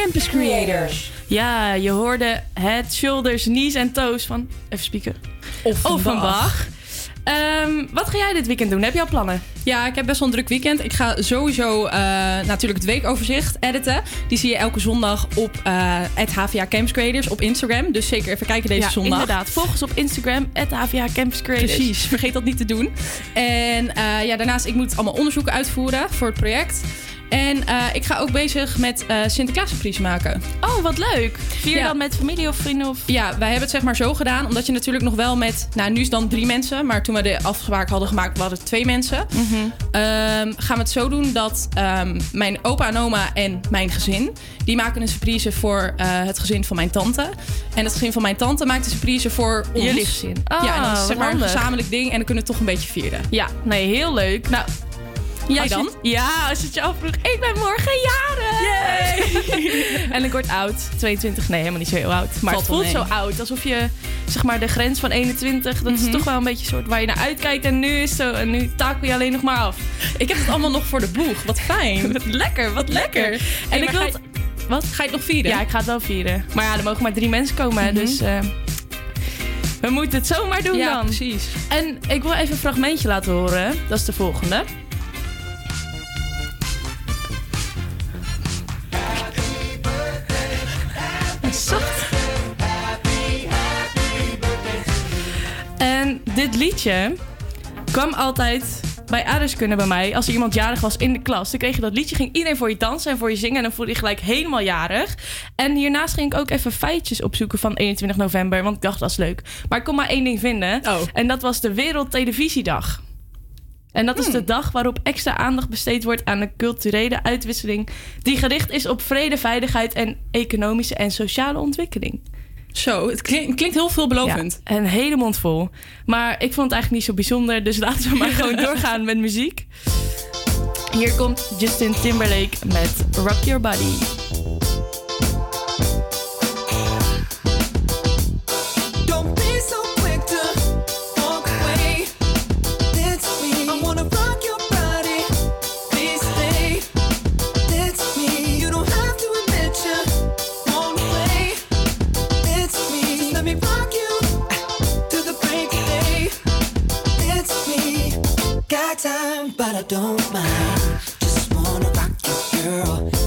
Campus Creators. Ja, je hoorde het shoulders, knees en toes van... Even spieken. Offenbach. Ehm, wat ga jij dit weekend doen? Heb je al plannen? Ja, ik heb best wel een druk weekend. Ik ga sowieso eh, natuurlijk het weekoverzicht editen. Die zie je elke zondag op uh, HVA Campus Creators op Instagram. Dus zeker even kijken deze ja, zondag. inderdaad. Volg ons op Instagram, HVA Campus Creators. Precies, vergeet dat niet te doen. En eh, ja, daarnaast, ik moet allemaal onderzoeken uitvoeren voor het project. En eh, ik ga ook bezig met uh, Sinterklaassurprise maken. Oh, wat leuk. Vier ja. dan met familie of vrienden? Of... Ja, wij hebben het zeg maar zo gedaan. Omdat je natuurlijk nog wel met... Nou, nu is het dan drie mensen. Maar toen we de afspraak hadden gemaakt, waren het twee mensen. Mhm. Um, gaan we het zo doen dat um, mijn opa en oma en mijn gezin... die maken een surprise voor uh, het gezin van mijn tante. En het gezin van mijn tante maakt een surprise voor ons. Jullie gezin. Oh, ja, en dat is zeg maar een gezamenlijk ding. En dan kunnen we het toch een beetje vieren. Ja, nee, heel leuk. Nou... Jij als dan? Ja, als je het je afvroeg. Ik ben morgen jarig. Yay. en ik word oud. 22. Nee, helemaal niet zo heel oud. Maar Valt het voelt zo oud. Alsof je, zeg maar, de grens van 21... dat Mhm. is toch wel een beetje soort waar je naar uitkijkt. En nu is zo... En nu takel je alleen nog maar af. Ik heb het allemaal nog voor de boeg. Wat fijn. wat lekker, wat lekker. En Hey, ik wil... Wat? Ga je het nog vieren? Ja, ik ga het wel vieren. Maar ja, er mogen maar drie mensen komen. Mhm. Dus... Uh, we moeten het zomaar doen ja, dan. precies. En ik wil even een fragmentje laten horen. Dat is de volgende. En dit liedje kwam altijd bij aardrijkskunde bij mij. Als er iemand jarig was in de klas, dan kreeg je dat liedje. Ging iedereen voor je dansen en voor je zingen. En dan voelde je gelijk helemaal jarig. En hiernaast ging ik ook even feitjes opzoeken van 21 november. Want ik dacht, dat is leuk. Maar ik kon maar één ding vinden. En dat was de Wereldtelevisiedag. En dat is de dag waarop extra aandacht besteed wordt aan de culturele uitwisseling. die gericht is op vrede, veiligheid en economische en sociale ontwikkeling. Zo, het klinkt, klinkt heel veelbelovend. Ja, een hele mond vol. Maar ik vond het eigenlijk niet zo bijzonder, dus laten we maar gewoon doorgaan met muziek. Hier komt Justin Timberlake met Rock Your Body. Time, but I don't mind. Just wanna rock you, girl.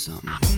something.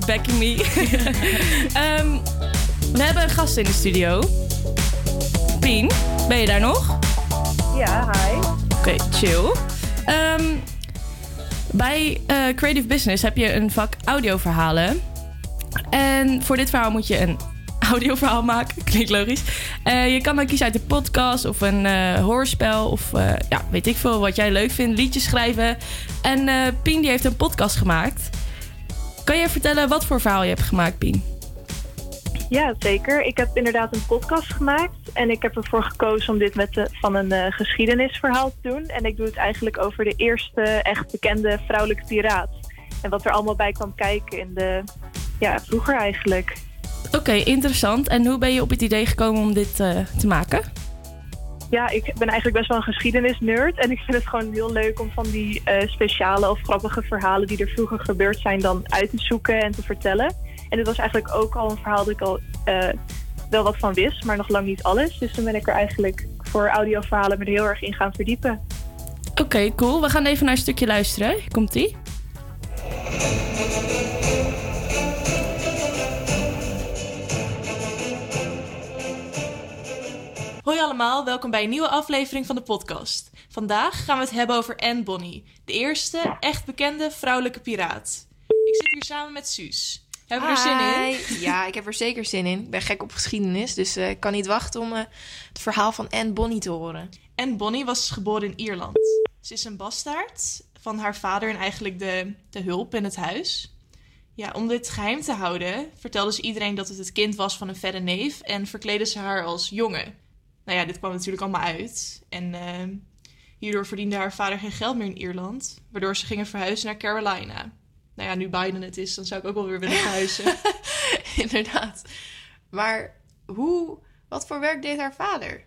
for backing me. Ehm, we hebben een gast in de studio. Pien, ben je daar nog? Ja, hi. Oké, chill. Ehm, bij eh, Creative Business heb je een vak audioverhalen. En voor dit verhaal moet je een audioverhaal maken. Klinkt logisch. Eh, je kan dan kiezen uit een podcast of een uh, hoorspel of ja, weet ik veel wat jij leuk vindt. Liedjes schrijven. En Pien die heeft een podcast gemaakt vertellen wat voor verhaal je hebt gemaakt, Pien? Ja, zeker. Ik heb inderdaad een podcast gemaakt. En ik heb ervoor gekozen om dit met de, van een eh, geschiedenisverhaal te doen. En ik doe het eigenlijk over de eerste echt bekende vrouwelijke piraat. En wat er allemaal bij kwam kijken in de, ja, vroeger eigenlijk. Oké, interessant. En hoe ben je op het idee gekomen om dit eh, te maken? Ja, ik ben eigenlijk best wel een geschiedenisnerd. En ik vind het gewoon heel leuk om van die eh, speciale of grappige verhalen die er vroeger gebeurd zijn dan uit te zoeken en te vertellen. En dit was eigenlijk ook al een verhaal dat ik al eh, wel wat van wist, maar nog lang niet alles. Dus toen ben ik er eigenlijk voor audioverhalen me heel erg in gaan verdiepen. Oké, cool. We gaan even naar een stukje luisteren. Komt-ie? Hoi allemaal, welkom bij een nieuwe aflevering van de podcast. Vandaag gaan we het hebben over Anne Bonny, de eerste echt bekende vrouwelijke piraat. Ik zit hier samen met Suus. Hebben we er zin in? Ja, ik heb er zeker zin in. Ik ben gek op geschiedenis, dus eh, ik kan niet wachten om eh, het verhaal van Anne Bonny te horen. Anne Bonny was geboren in Ierland. Ze is een bastaard van haar vader en eigenlijk de, de hulp in het huis. Ja, om dit geheim te houden vertelde ze iedereen dat het het kind was van een verre neef en verkleedde ze haar als jongen. Nou ja, dit kwam natuurlijk allemaal uit. En eh, hierdoor verdiende haar vader geen geld meer in Ierland, waardoor ze gingen verhuizen naar Carolina. Nou ja, nu Biden het is, dan zou ik ook wel weer willen verhuizen. Inderdaad. Maar hoe, wat voor werk deed haar vader?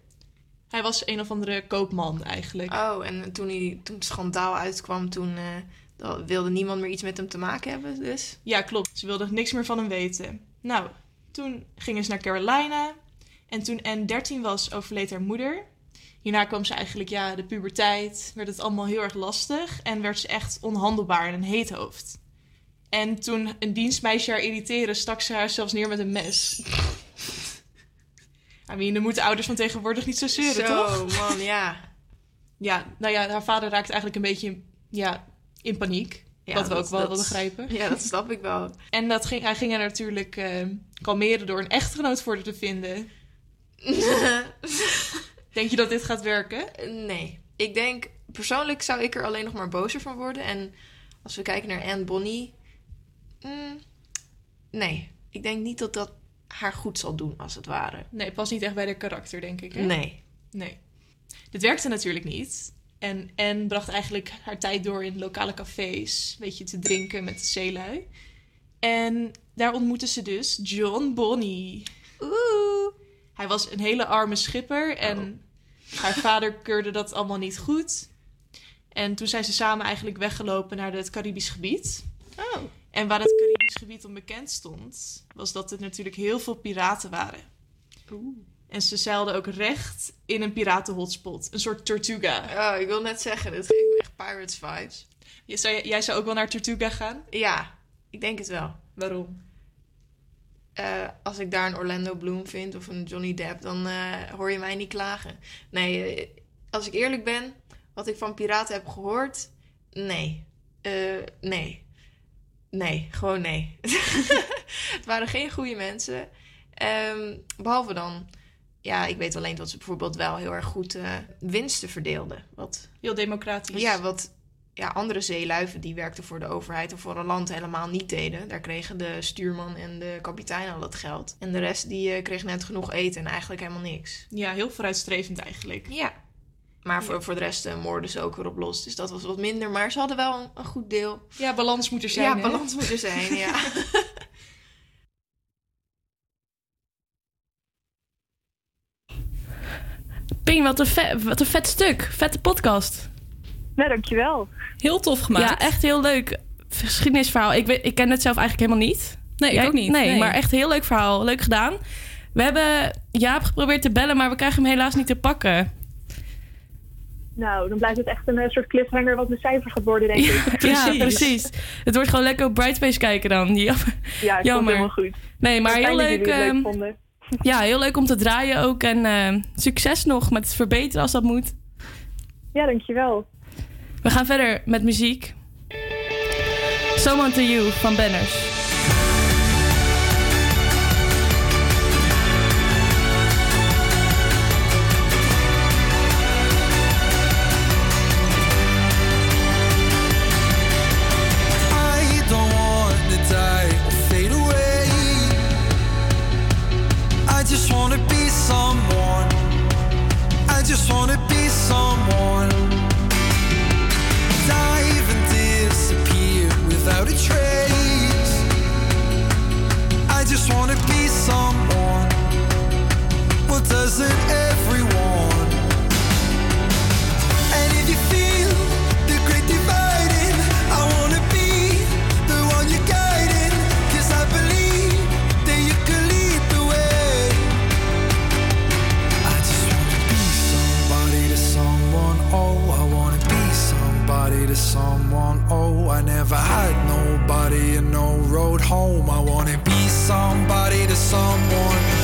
Hij was een of andere koopman eigenlijk. Oh, en toen, hij, toen het schandaal uitkwam, toen eh, wilde niemand meer iets met hem te maken hebben, dus? Ja, klopt. Ze wilde niks meer van hem weten. Nou, toen gingen ze naar Carolina. En toen Anne 13 was, overleed haar moeder. Hierna kwam ze eigenlijk, ja, de puberteit. Werd het allemaal heel erg lastig. En werd ze echt onhandelbaar en een heet hoofd. En toen een dienstmeisje haar irriteerde, stak ze haar zelfs neer met een mes. I mean, dan moeten ouders van tegenwoordig niet zo zeuren, Zo, toch? man, ja. Ja, nou ja, haar vader raakte eigenlijk een beetje in, ja, in paniek. Ja, wat we dat- ook wel dat- wel begrijpen. Ja, dat snap ik wel. En dat ging, hij ging haar natuurlijk eh, kalmeren door een echtgenoot voor haar te vinden. Denk je dat dit gaat werken? Nee. Ik denk, persoonlijk zou ik er alleen nog maar bozer van worden. En als we kijken naar Anne Bonny... mm, nee, ik denk niet dat dat haar goed zal doen, als het ware. Nee, past niet echt bij haar karakter, denk ik. Hè? Nee. Nee. Dit werkte natuurlijk niet. En Anne bracht eigenlijk haar tijd door in lokale cafés, een beetje te drinken met de zeelui. En daar ontmoette ze dus John Bonny. Oeh. Hij was een hele arme schipper en haar vader keurde dat allemaal niet goed. En toen zijn ze samen eigenlijk weggelopen naar het Caribisch gebied. Oh. En waar het Caribisch gebied onbekend stond, was dat er natuurlijk heel veel piraten waren. En ze zeilden ook recht in een piratenhotspot. Een soort Tortuga. Oh, ik wil net zeggen, dit geeft me echt Pirates vibes. Jij zou, jij zou ook wel naar Tortuga gaan? Ja, ik denk het wel. Waarom? Eh, als ik daar een Orlando Bloom vind of een Johnny Depp, dan eh, hoor je mij niet klagen. Nee, eh, als ik eerlijk ben, wat ik van piraten heb gehoord, nee. Nee. Nee, gewoon nee. het waren geen goede mensen. Ehm, behalve dan, ja, ik weet alleen dat ze bijvoorbeeld wel heel erg goed winsten verdeelden. Wat, Heel democratisch. ja, wat ja, andere zeeluiven die werkten voor de overheid of voor een land helemaal niet deden. Daar kregen de stuurman en de kapitein al het geld. En de rest die eh, kreeg net genoeg eten en eigenlijk helemaal niks. Ja, heel vooruitstrevend eigenlijk. Ja. Maar voor, voor de rest eh, moorden ze ook weer op los. Dus dat was wat minder. Maar ze hadden wel een, een goed deel. Ja, balans moet er zijn. Ja, hè? balans moet er zijn, ja. Pien, wat een, vet, wat een vet stuk. Vette podcast. Nou, dankjewel. Heel tof gemaakt. Ja, echt heel leuk. Geschiedenisverhaal. Ik, weet, ik ken het zelf eigenlijk helemaal niet. Nee, ik ook niet. Nee, Nee. maar echt heel leuk verhaal. Leuk gedaan. We hebben Jaap geprobeerd te bellen, maar we krijgen hem helaas niet te pakken. Nou, dan blijft het echt een eh, soort cliffhanger wat mijn cijfer gaat worden, denk ik. Ja, precies. Het wordt gewoon lekker op Brightspace kijken dan. Ja, Ja, komt Jammer. helemaal goed. Nee, maar heel leuk. jullie het leuk ehm, ja, heel leuk om te draaien ook. En ehm, succes nog met het verbeteren als dat moet. Ja, dankjewel. We gaan verder met muziek. Someone to You van Banners. Doesn't everyone? And if you feel the great dividing, I wanna be the one you're guiding. Cause I believe that you could lead the way. I just wanna be somebody to someone. Oh, I wanna be somebody to someone. Oh, I never had nobody and no road home. I wanna be somebody to someone.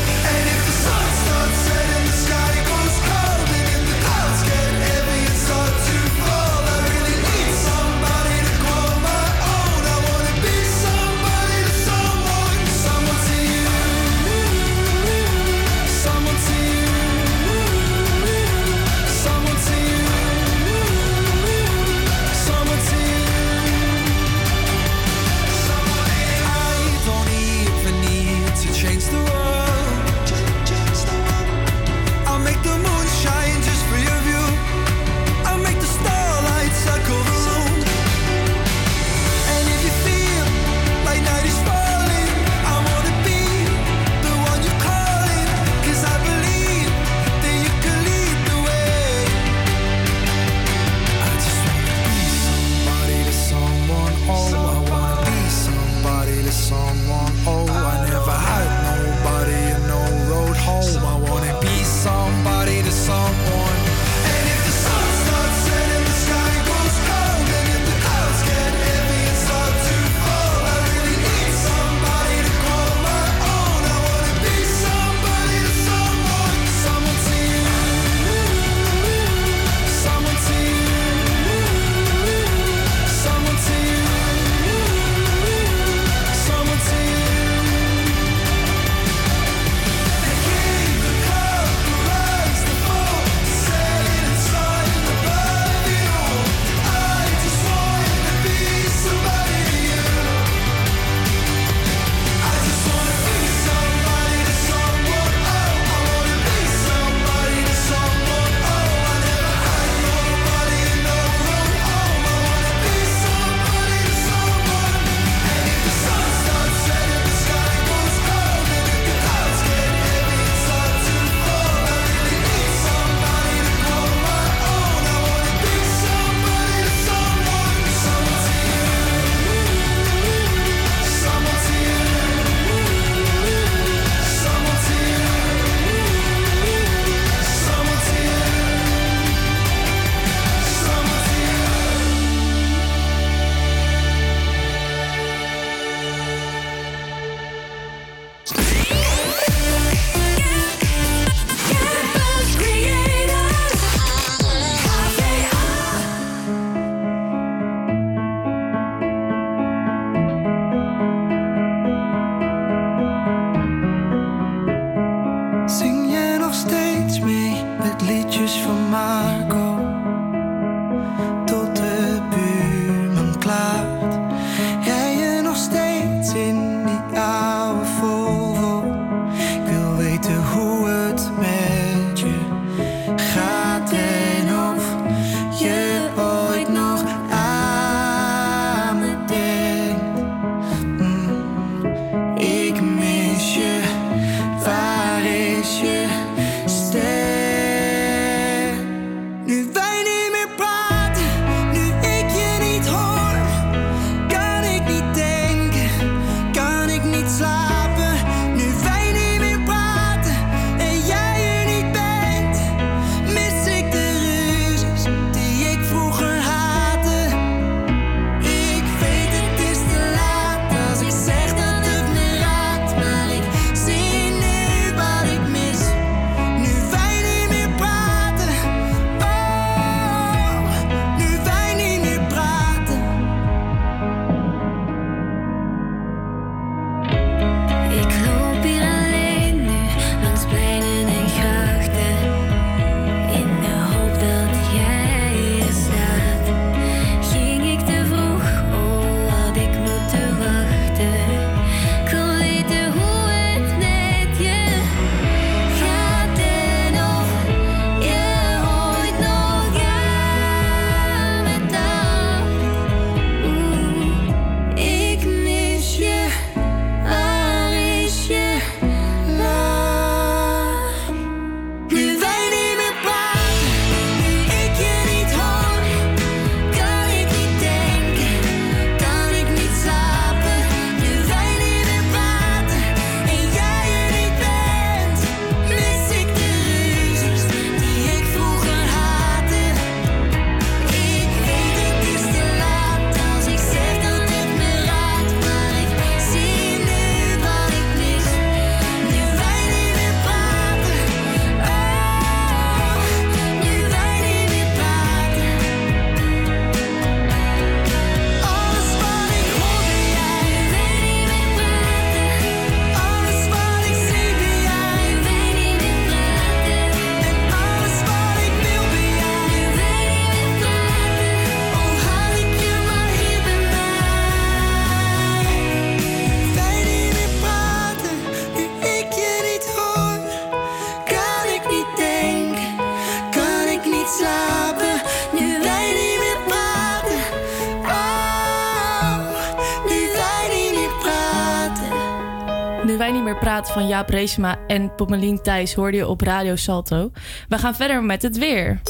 Jaap en Pommelien Thijs hoorde je op Radio Salto. We gaan verder met het weer.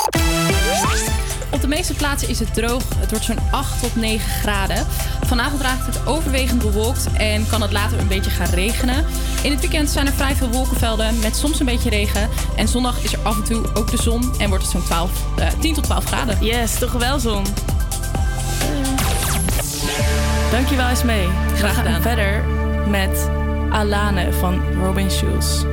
Op de meeste plaatsen is het droog. Het wordt zo'n 8 tot 9 graden. Vanavond raakt het overwegend bewolkt en kan het later een beetje gaan regenen. In het weekend zijn er vrij veel wolkenvelden met soms een beetje regen. En zondag is er af en toe ook de zon en wordt het zo'n 12, eh, 10 tot 12 graden. Yes, toch wel zon. Dankjewel eens mee. Graag We gaan gedaan. verder met Alane van Robin Schulz.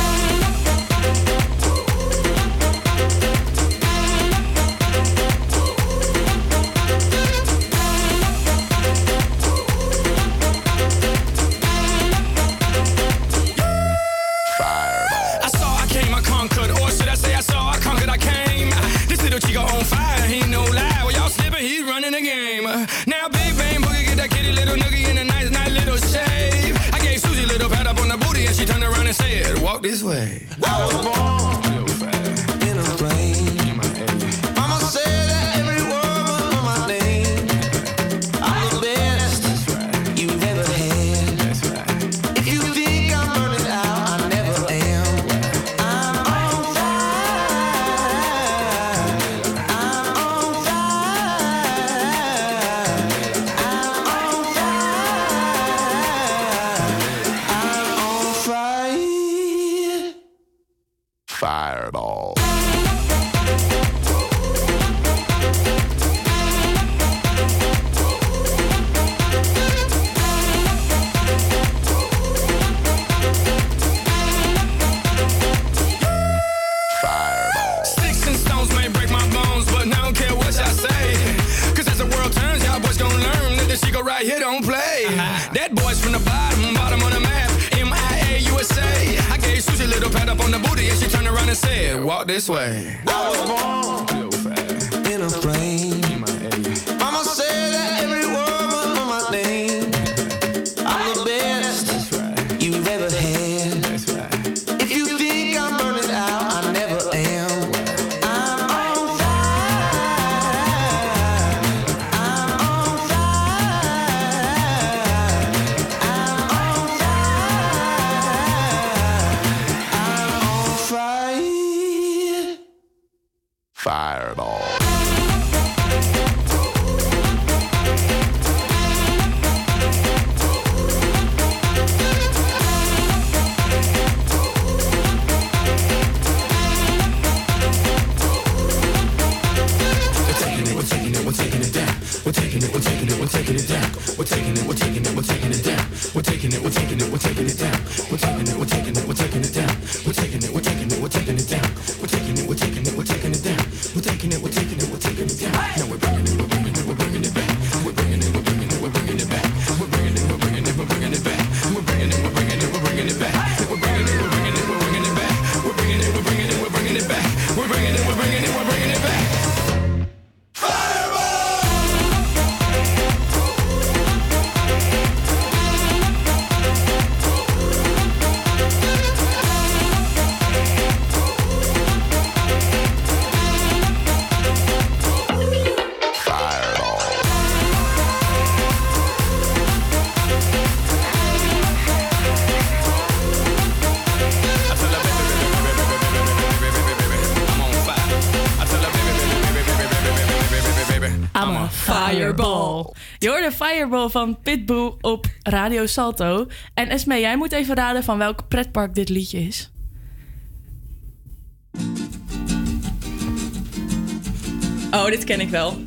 This way. Fireball van Pitbull op Radio Salto. En Esme, jij moet even raden van welk pretpark dit liedje is. Oh, dit ken ik wel.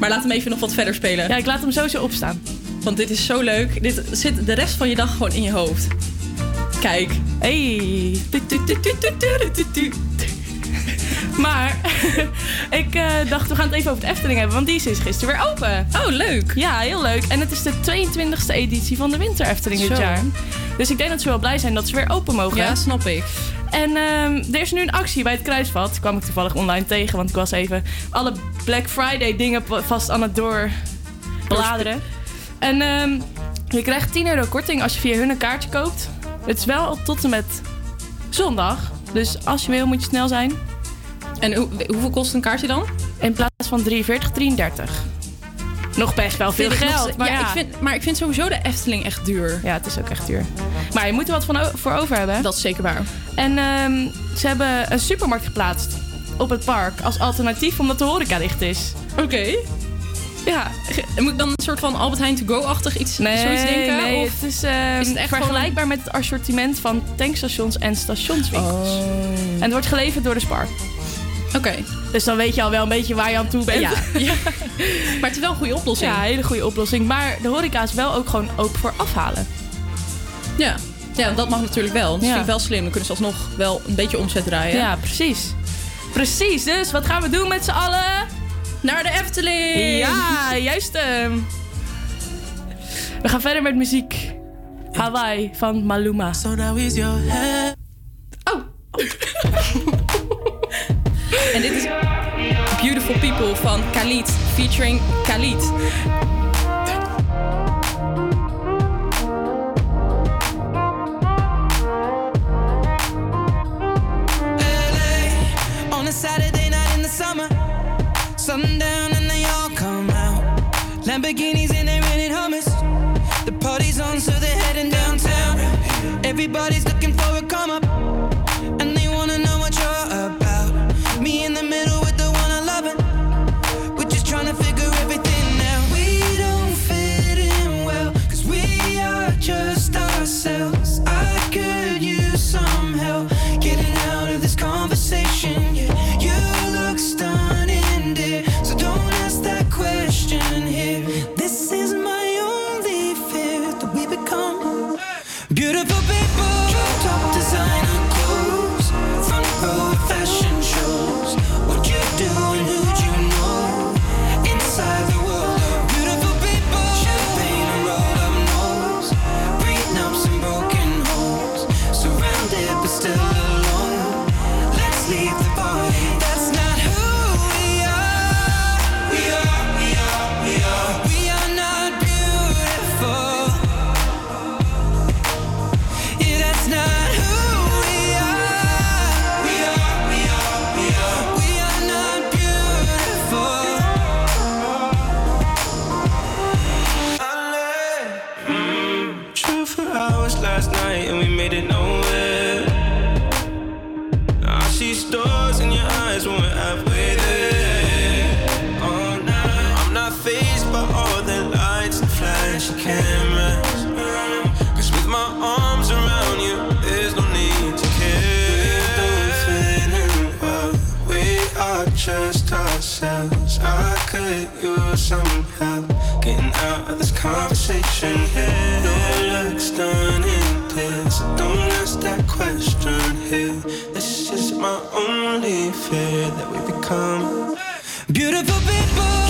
Maar laat hem even nog wat verder spelen. Ja, ik laat hem sowieso opstaan. Want dit is zo leuk. Dit zit de rest van je dag gewoon in je hoofd. Kijk. Hey. Ik eh, dacht, we gaan het even over de Efteling hebben. Want die is gisteren weer open. Oh, leuk. Ja, heel leuk. En het is de 22e editie van de Winter Efteling dit jaar. Dus ik denk dat ze wel blij zijn dat ze weer open mogen. Ja, snap ik. En ehm, er is nu een actie bij het Kruisvat. Kwam ik toevallig online tegen, want ik was even alle Black Friday dingen vast aan het doorbladeren. En ehm, je krijgt 10 euro korting als je via hun een kaartje koopt. Het is wel tot en met zondag. Dus als je wil, moet je snel zijn. En hoeveel kost een kaartje dan? In plaats van 43, 33. Nog best wel veel nog geld. maar ja, ja, Ik vind, maar ik vind sowieso de Efteling echt duur. Ja, het is ook echt duur. Maar je moet er wat van voor over hebben. Dat is zeker waar. En ehm, ze hebben een supermarkt geplaatst op het park als alternatief omdat de horeca dicht is. Oké. Ja, moet ik dan een soort van Albert Heijn to go-achtig iets Nee, zoiets denken? nee of het is, ehm, is het echt vergelijkbaar met het assortiment van tankstations en stationswinkels. En het wordt geleverd door de Spar. Oké. Dus dan weet je al wel een beetje waar je aan toe bent. Ja, ja. Maar het is wel een goede oplossing. Ja, een hele goede oplossing. Maar de horeca is wel ook gewoon open voor afhalen. Ja. ja, dat mag natuurlijk wel. Dat Ja. vind ik wel slim. Dan kunnen ze alsnog wel een beetje omzet draaien. Ja, precies. Precies, dus wat gaan we doen met z'n allen? Naar de Efteling! Ja, juist. ehm. We gaan verder met muziek. Hawaii van Maluma. So now is your head. En dit is Beautiful People van Khalid, featuring Khalid. Sundown and they all come out. Lamborghinis and they rented hummus. The party's on, so they're heading downtown. Everybody's looking for a come up, come. Beautiful people.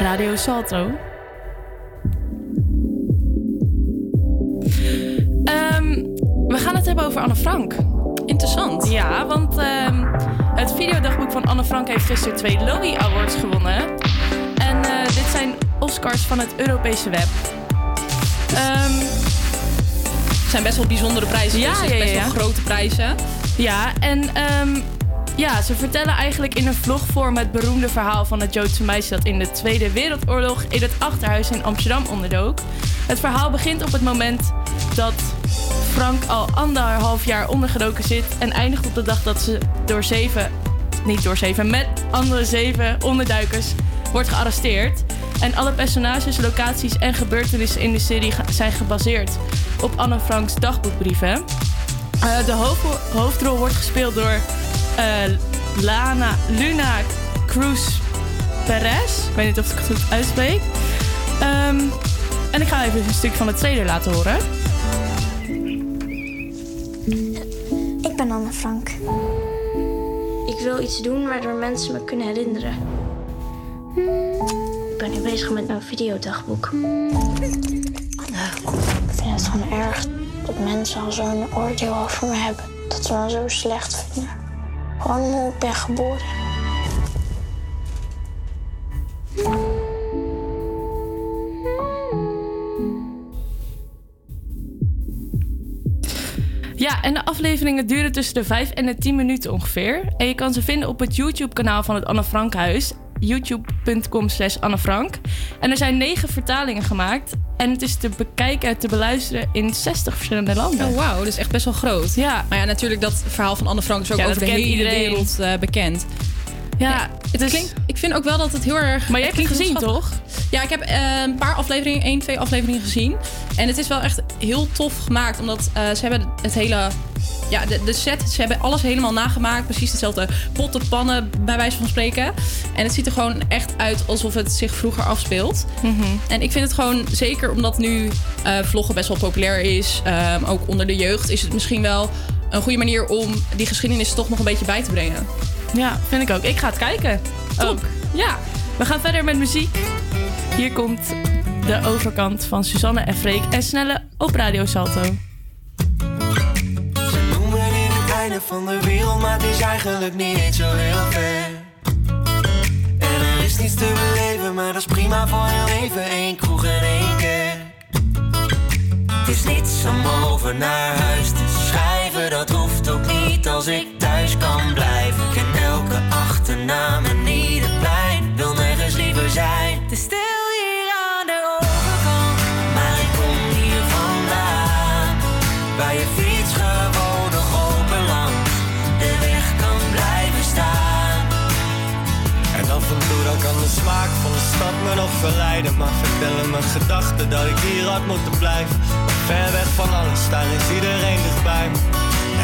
Radio Salto. Ehm, we gaan het hebben over Anne Frank. Interessant. Ja, want ehm, het videodagboek van Anne Frank heeft gisteren twee Lowy Awards gewonnen. En eh, dit zijn Oscars van het Europese web. Ehm, Het zijn best wel bijzondere prijzen. Ja, dus ja, ja, Best wel grote prijzen. Ja, en ja, ze vertellen eigenlijk in een vlogvorm het beroemde verhaal van het Joodse meisje dat in de Tweede Wereldoorlog in het achterhuis in Amsterdam onderdook. Het verhaal begint op het moment dat Frank al anderhalf jaar ondergedoken zit en eindigt op de dag dat ze door zeven, niet door zeven, met andere zeven onderduikers wordt gearresteerd. En alle personages, locaties en gebeurtenissen in de serie zijn gebaseerd op Anne Franks dagboekbrieven. Eh, de hoofd- hoofdrol wordt gespeeld door Lana, Luna Cruz Perez. Ik weet niet of ik het goed uitspreek. Ehm, en ik ga even een stuk van de trailer laten horen. Ik ben Anne Frank. Ik wil iets doen waardoor mensen me kunnen herinneren. Ik ben nu bezig met mijn videodagboek. Ik vind het gewoon erg dat mensen al zo'n oordeel over me hebben. Dat ze me zo slecht vinden. Gewoon ik ben geboren. Ja, en de afleveringen duren tussen de 5 en de 10 minuten ongeveer. En je kan ze vinden op het YouTube-kanaal van het Anne Frank Huis. youtube.com slash Anne Frank. En er zijn negen vertalingen gemaakt. En het is te bekijken en te beluisteren in 60 verschillende landen. Oh, wauw, dat is echt best wel groot. Ja. Maar ja, natuurlijk dat verhaal van Anne Frank is ook Ja, over de hele iedereen. wereld eh, bekend. Ja, het klinkt, ik vind ook wel dat het heel erg... Maar jij hebt het gezien, schattig. Ja, ik heb eh, een paar afleveringen, één, twee afleveringen gezien. En het is wel echt heel tof gemaakt. Omdat eh, ze hebben het hele... Ja, de, de set, ze hebben alles helemaal nagemaakt. Precies dezelfde potten, pannen, bij wijze van spreken. En het ziet er gewoon echt uit alsof het zich vroeger afspeelt. En ik vind het gewoon, zeker omdat nu eh, vloggen best wel populair is... ehm, ook onder de jeugd, is het misschien wel een goede manier om die geschiedenis toch nog een beetje bij te brengen. Ja, vind ik ook. Ik ga het kijken. Ook. Ja. We gaan verder met muziek. Hier komt de overkant van Suzanne en Freek en Snelle op Radio Salto. noemen dit het einde van de wereld, maar het is eigenlijk niet zo heel ver. En er is niets te beleven, maar dat is prima voor heel even. Eén kroeg en één kerk. Het is niets om over naar huis te schrijven, dat hoeft ook niet als ik thuis kan blijven. Achternaam en ieder plein, wil nergens liever zijn. Het is stil hier aan de overkant, maar ik kom hier vandaan. Waar je fiets gewoon nog open langs de weg kan blijven staan. En af en toe dan kan de smaak van de stad me nog verleiden. Maar vertellen mijn gedachten dat ik hier had moeten blijven. Ver weg van alles, daar is iedereen dichtbij me.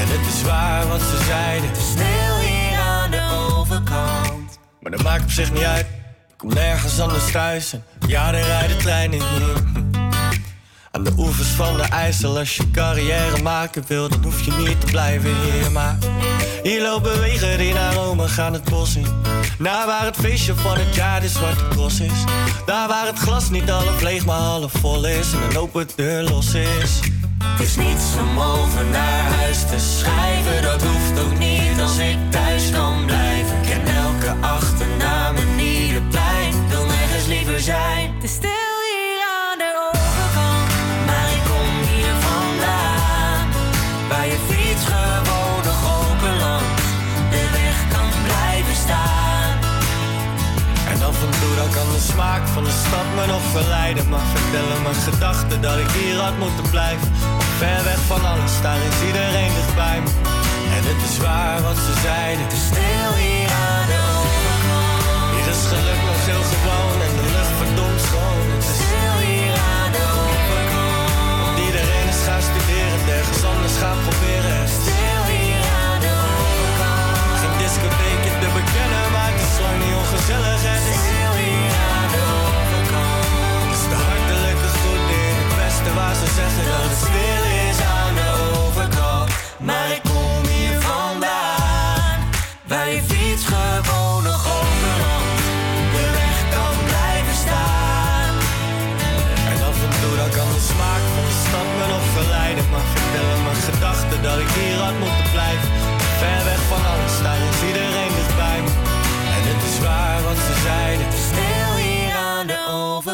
En het is waar wat ze zeiden. Is Stil hier aan de overkant. Maar dat maakt op zich niet uit. Ik kom nergens anders thuis. En ja, er rijden treinen hier. Aan de oevers van de IJssel, als je carrière maken wil, dan hoef je niet te blijven hier. Maar hier lopen wegen naar Rome gaan het bos in. Naar waar het feestje van het jaar de zwarte cross is. Daar waar het glas niet half leeg, maar half vol is. En een open deur los is. Het is niets om over naar huis te schrijven, dat hoeft ook niet als ik thuis kan blijven. Achternaam en ieder plein, wil nergens liever zijn. Het is stil hier aan de overkant, maar ik kom hier vandaan. Waar je fiets gewoon nog open langs de weg kan blijven staan. En af en toe dan kan de smaak van de stad me nog verleiden. Maar vertellen mijn gedachten dat ik hier had moeten blijven. Ver weg van alles, daar is iedereen dichtbij me. En het is waar wat ze zeiden. Het is stil hier aan de en de lucht schoon. Is Stil hier aan de iedereen is gaan studeren, ergens anders gaan proberen. Stil hier aan de bekennen, maar het is lang niet ongezellig.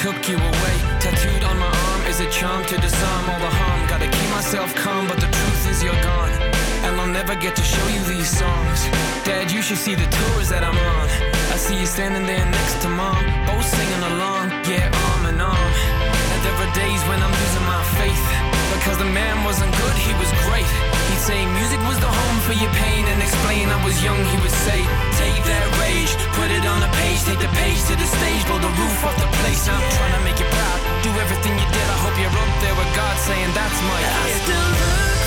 took you away. Tattooed on my arm is a charm to disarm all the harm. Gotta keep myself calm, but the truth is you're gone. And I'll never get to show you these songs. Dad, you should see the tours that I'm on. I see you standing there next to mom, both singing along, yeah. Days when I'm losing my faith. Because the man wasn't good, he was great. He'd say music was the home for your pain and explain I was young, he would say, take that rage, put it on the page, take the page to the stage, blow the roof off the place. I'm trying to make you proud, do everything you did. I hope you're up there with God saying that's my I kid. still look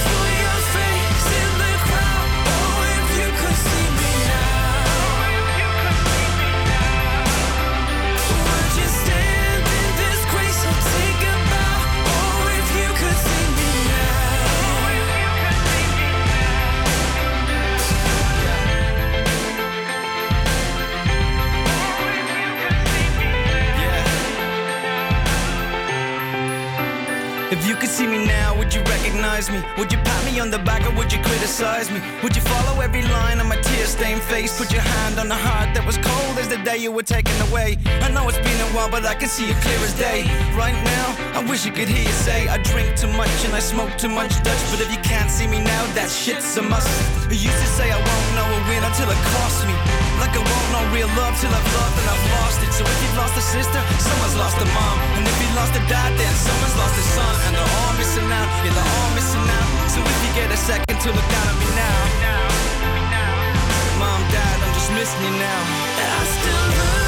could see me now, would you recognize me? Would you pat me on the back or would you criticize me? Would you follow every line on my tear-stained face? Put your hand on the heart that was cold as the day you were taken away. I know it's been a while, but I can see it clear as day. Right now, I wish you could hear you say I drink too much and I smoke too much Dutch. But if you can't see me now, that shit's a must. You used to say I won't know a win until it costs me. Like I won't know real love till I've loved and I've lost it. So if you've lost a sister, someone's lost a mom. And if you lost a dad, then someone's lost a son. And they're all missing out, yeah, they're all missing out. So if you get a second to look down at me now. Mom, dad, I'm just missing you now. I still look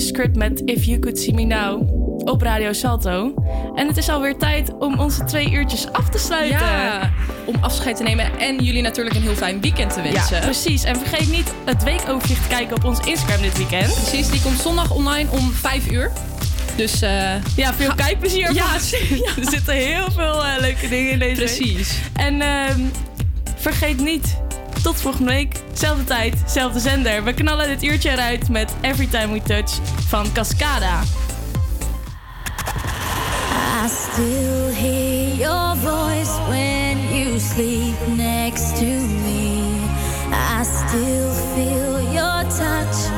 script met If You Could See Me Now op Radio Salto. En het is alweer tijd om onze twee uurtjes af te sluiten. Ja, om afscheid te nemen en jullie natuurlijk een heel fijn weekend te wensen. Ja, precies. En vergeet niet het weekoverzicht te kijken op ons Instagram dit weekend. Precies, die komt zondag online om 5 uur. Dus ja, veel kijkplezier. Ja, er zitten heel veel eh, leuke dingen in deze week. Precies. En ehm, vergeet niet, tot volgende week, zelfde tijd, zelfde zender. We knallen dit uurtje eruit met Every Time We Touch van Cascada. I still hear your voice when you sleep next to me. I still feel your touch